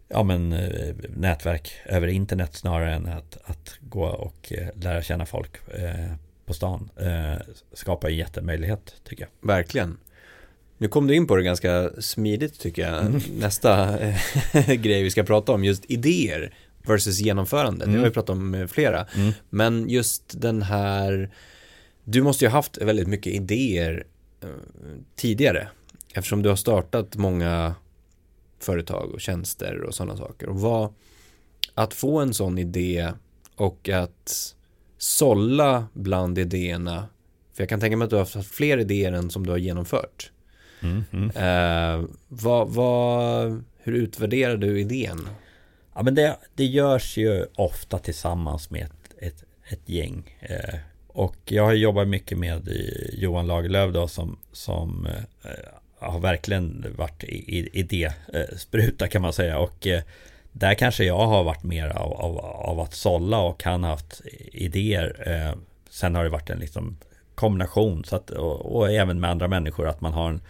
Speaker 2: ja men eh, nätverk över internet snarare än att, att gå och eh, lära känna folk eh, på stan skapar en jättemöjlighet tycker jag.
Speaker 1: Verkligen. Nu kom du in på det ganska smidigt tycker jag. Mm. Nästa grej vi ska prata om, just idéer versus genomförande. Mm. Det har vi pratat om flera.
Speaker 2: Mm.
Speaker 1: Men just den här du måste ju ha haft väldigt mycket idéer tidigare eftersom du har startat många företag och tjänster och sådana saker. Och vad, att få en sån idé och att sålla bland idéerna, för jag kan tänka mig att du har haft fler idéer än som du har genomfört.
Speaker 2: Mm, mm.
Speaker 1: Eh, vad, vad, hur utvärderar du idén?
Speaker 2: Ja, men det, det görs ju ofta tillsammans med ett, ett, ett gäng. Eh, och jag har jobbat mycket med Johan Lagerlöf då som, som eh, har verkligen varit idéspruta kan man säga. Och eh, där kanske jag har varit mer av, av, av att sålla och han har haft idéer. Eh, sen har det varit en liksom kombination så att, och, och även med andra människor att man har en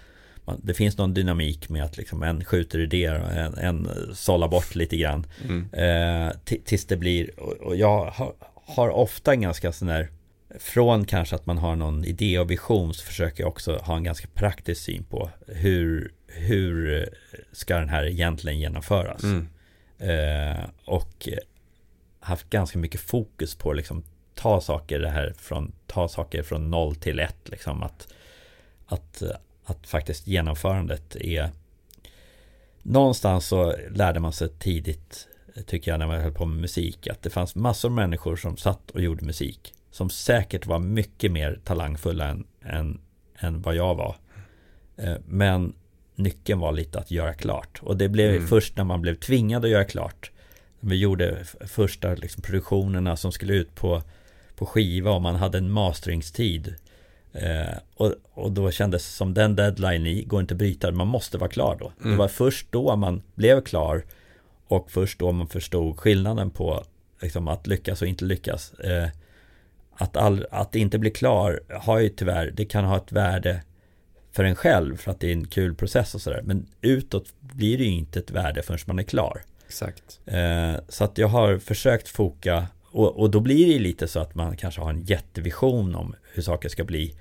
Speaker 2: det finns någon dynamik med att liksom en skjuter idéer och en, en sållar bort lite grann.
Speaker 1: Mm.
Speaker 2: Eh, tills det blir, och, och jag har, har, ofta en ganska sån där från kanske att man har någon idé och vision så försöker jag också ha en ganska praktisk syn på hur, hur ska den här egentligen genomföras.
Speaker 1: Mm.
Speaker 2: Eh, och haft ganska mycket fokus på liksom ta saker det här från ta saker från noll till ett liksom att att att faktiskt genomförandet är någonstans så lärde man sig tidigt tycker jag när man höll på med musik att det fanns massor av människor som satt och gjorde musik som säkert var mycket mer talangfulla än, än, än vad jag var. Eh, men nyckeln var lite att göra klart. Och det blev mm. först när man blev tvingad att göra klart. Vi gjorde första liksom, produktionerna som skulle ut på, på skiva och man hade en masteringstid. Eh, och, och då kändes det som den deadline i går inte att bryta, man måste vara klar då. Mm. Det var först då man blev klar och först då man förstod skillnaden på liksom, att lyckas och inte lyckas. Eh, att, all, att inte bli klar har ju tyvärr, det kan ha ett värde för en själv för att det är en kul process och sådär. Men utåt blir det ju inte ett värde förrän man är klar.
Speaker 1: Exakt.
Speaker 2: Eh, så att jag har försökt foka och, och då blir det lite så att man kanske har en jättevision om hur saker ska bli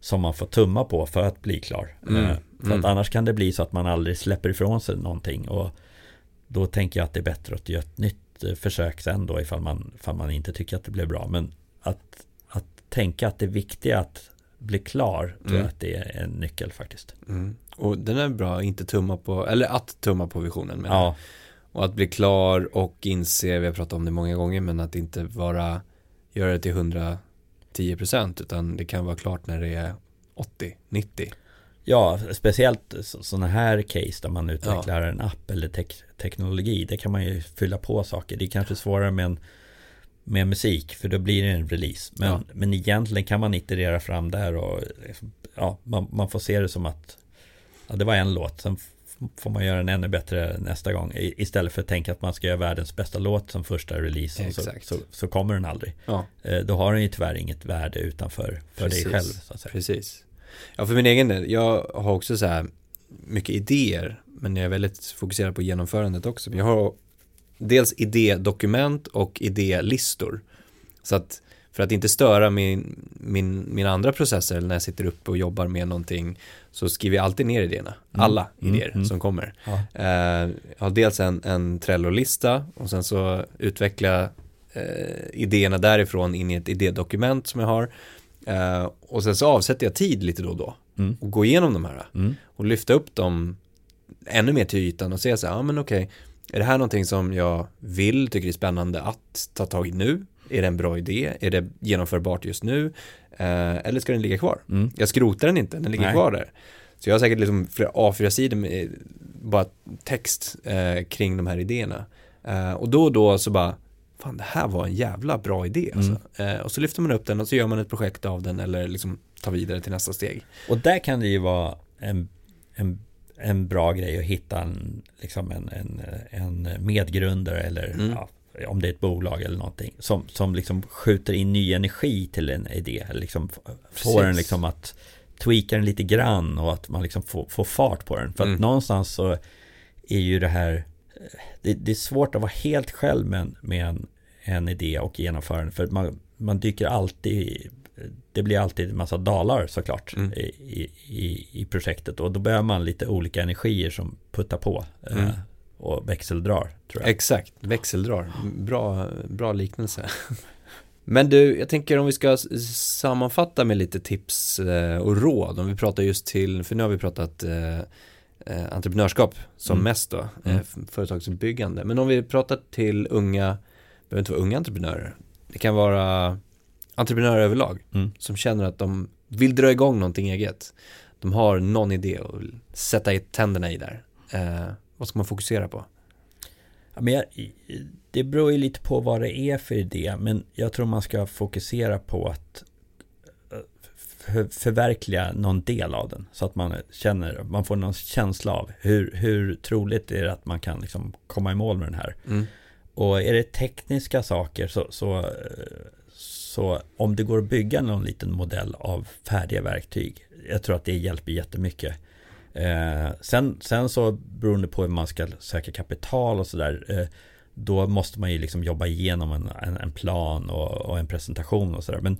Speaker 2: som man får tumma på för att bli klar. Mm. Eh, för mm. att annars kan det bli så att man aldrig släpper ifrån sig någonting och då tänker jag att det är bättre att göra ett nytt eh, försök sen då ifall man, ifall man inte tycker att det blev bra. Men att, att tänka att det viktiga är att bli klar tror mm. jag att det är en nyckel faktiskt.
Speaker 1: Mm. Och den är bra, inte tumma på, eller att tumma på visionen. Med
Speaker 2: ja.
Speaker 1: Och att bli klar och inse, vi har pratat om det många gånger, men att inte vara, göra det till 110% utan det kan vara klart när det är 80, 90.
Speaker 2: Ja, speciellt sådana här case där man utvecklar ja. en app eller te teknologi. Det kan man ju fylla på saker. Det är kanske svårare med, en, med musik för då blir det en release. Men, ja. men egentligen kan man iterera fram där och ja, man, man får se det som att ja, det var en låt. Sen får man göra den ännu bättre nästa gång. Istället för att tänka att man ska göra världens bästa låt som första release. Så, så, så, kommer den aldrig.
Speaker 1: Ja.
Speaker 2: Eh, då har den ju tyvärr inget värde utanför för dig själv. Så att säga.
Speaker 1: Precis. Ja, för min egen del, jag har också så här mycket idéer, men jag är väldigt fokuserad på genomförandet också. Jag har dels idédokument och idélistor. Så att för att inte störa min, min, mina andra processer när jag sitter uppe och jobbar med någonting så skriver jag alltid ner idéerna, mm. alla mm. idéer mm. som kommer. Ja. Eh, jag har dels en, en Trello-lista och sen så utvecklar jag eh, idéerna därifrån in i ett idédokument som jag har. Eh, och sen så avsätter jag tid lite då och då mm. och går igenom de här
Speaker 2: mm.
Speaker 1: och lyfta upp dem ännu mer till ytan och se så här, ja men okej, är det här någonting som jag vill, tycker det är spännande att ta tag i nu? Är det en bra idé? Är det genomförbart just nu? Eh, eller ska den ligga kvar?
Speaker 2: Mm.
Speaker 1: Jag skrotar den inte, den ligger Nej. kvar där. Så jag har säkert liksom flera A4-sidor med bara text eh, kring de här idéerna. Eh, och då och då så bara, fan det här var en jävla bra idé alltså. Mm. Eh, och så lyfter man upp den och så gör man ett projekt av den eller liksom tar vidare till nästa steg.
Speaker 2: Och där kan det ju vara en, en, en bra grej att hitta en, liksom en, en, en medgrundare eller mm. ja, om det är ett bolag eller någonting som, som liksom skjuter in ny energi till en idé liksom får den liksom att tweaka den lite grann och att man liksom får, får fart på den för att mm. någonstans så är ju det här det, det, är svårt att vara helt själv med, med en, en idé och genomföra den för man, man dyker alltid det blir alltid en massa dalar såklart mm. i, i, i projektet och då behöver man lite olika energier som puttar på mm. eh, och växeldrar. Tror jag.
Speaker 1: Exakt, växeldrar. Bra, bra liknelse. Men du, jag tänker om vi ska sammanfatta med lite tips eh, och råd. Om vi pratar just till, för nu har vi pratat eh, eh entreprenörskap som mm. mest då, mm. företagsbyggande. Men om vi pratar till unga, behöver inte vara unga entreprenörer. Det kan vara entreprenörer överlag
Speaker 2: mm.
Speaker 1: som känner att de vill dra igång någonting eget. De har någon idé och sätta i tänderna i där. Eh, vad ska man fokusera på?
Speaker 2: Ja, men jag, det beror ju lite på vad det är för idé, men jag tror man ska fokusera på att eh, för, förverkliga någon del av den. Så att man känner, man får någon känsla av hur, hur troligt är det att man kan liksom komma i mål med den här.
Speaker 1: Mm.
Speaker 2: Och är det tekniska saker så, så, så om det går att bygga någon liten modell av färdiga verktyg, jag tror att det hjälper jättemycket. Eh, sen, sen så beroende på hur man ska söka kapital och sådär, eh, då måste man ju liksom jobba igenom en, en, en plan och, och, en presentation och sådär. Men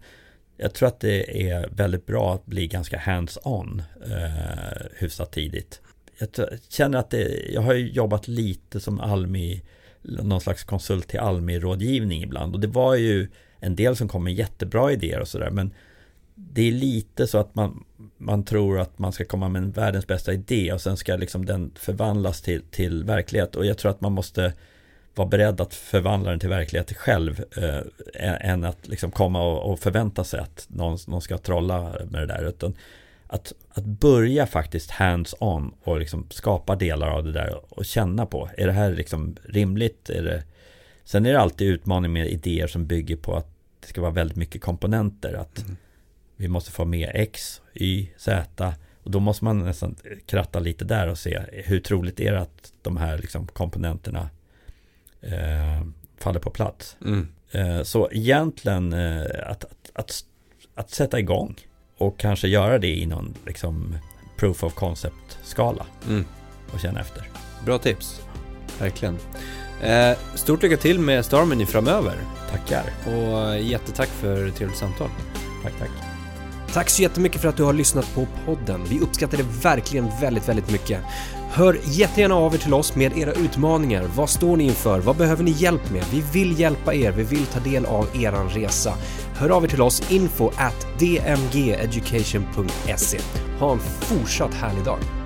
Speaker 2: jag tror att det är väldigt bra att bli ganska hands-on eh, hyfsat tidigt. Jag känner att det, jag har jobbat lite som Almi, någon slags konsult till Almi-rådgivning ibland och det var ju en del som kommer jättebra idéer och sådär men det är lite så att man, man tror att man ska komma med en världens bästa idé och sen ska liksom den förvandlas till, till verklighet och jag tror att man måste vara beredd att förvandla den till verklighet själv eh, än att liksom komma och, och, förvänta sig att någon, någon ska trolla med det där utan att, att börja faktiskt hands-on och liksom skapa delar av det där och känna på, är det här liksom rimligt? Är det... Sen är det alltid utmaning med idéer som bygger på att det ska vara väldigt mycket komponenter, att mm. vi måste få med X, Y, Z och då måste man nästan kratta lite där och se hur troligt är det att de här liksom komponenterna eh, faller på plats. Mm. Eh, så egentligen eh, att, att, att, att, sätta igång och kanske göra det i någon liksom, proof of concept-skala mm. och känna efter.
Speaker 1: Bra tips, verkligen. Eh, stort lycka till med Starmany framöver.
Speaker 2: Tackar.
Speaker 1: Och eh, jättetack för ett trevligt samtal.
Speaker 2: Tack, tack.
Speaker 3: Tack så jättemycket för att du har lyssnat på podden. Vi uppskattar det verkligen väldigt, väldigt mycket. Hör jättegärna av er till oss med era utmaningar. Vad står ni inför? Vad behöver ni hjälp med? Vi vill hjälpa er. Vi vill ta del av eran resa. Hör av er till oss info at dmgeducation.se. Ha en fortsatt härlig dag.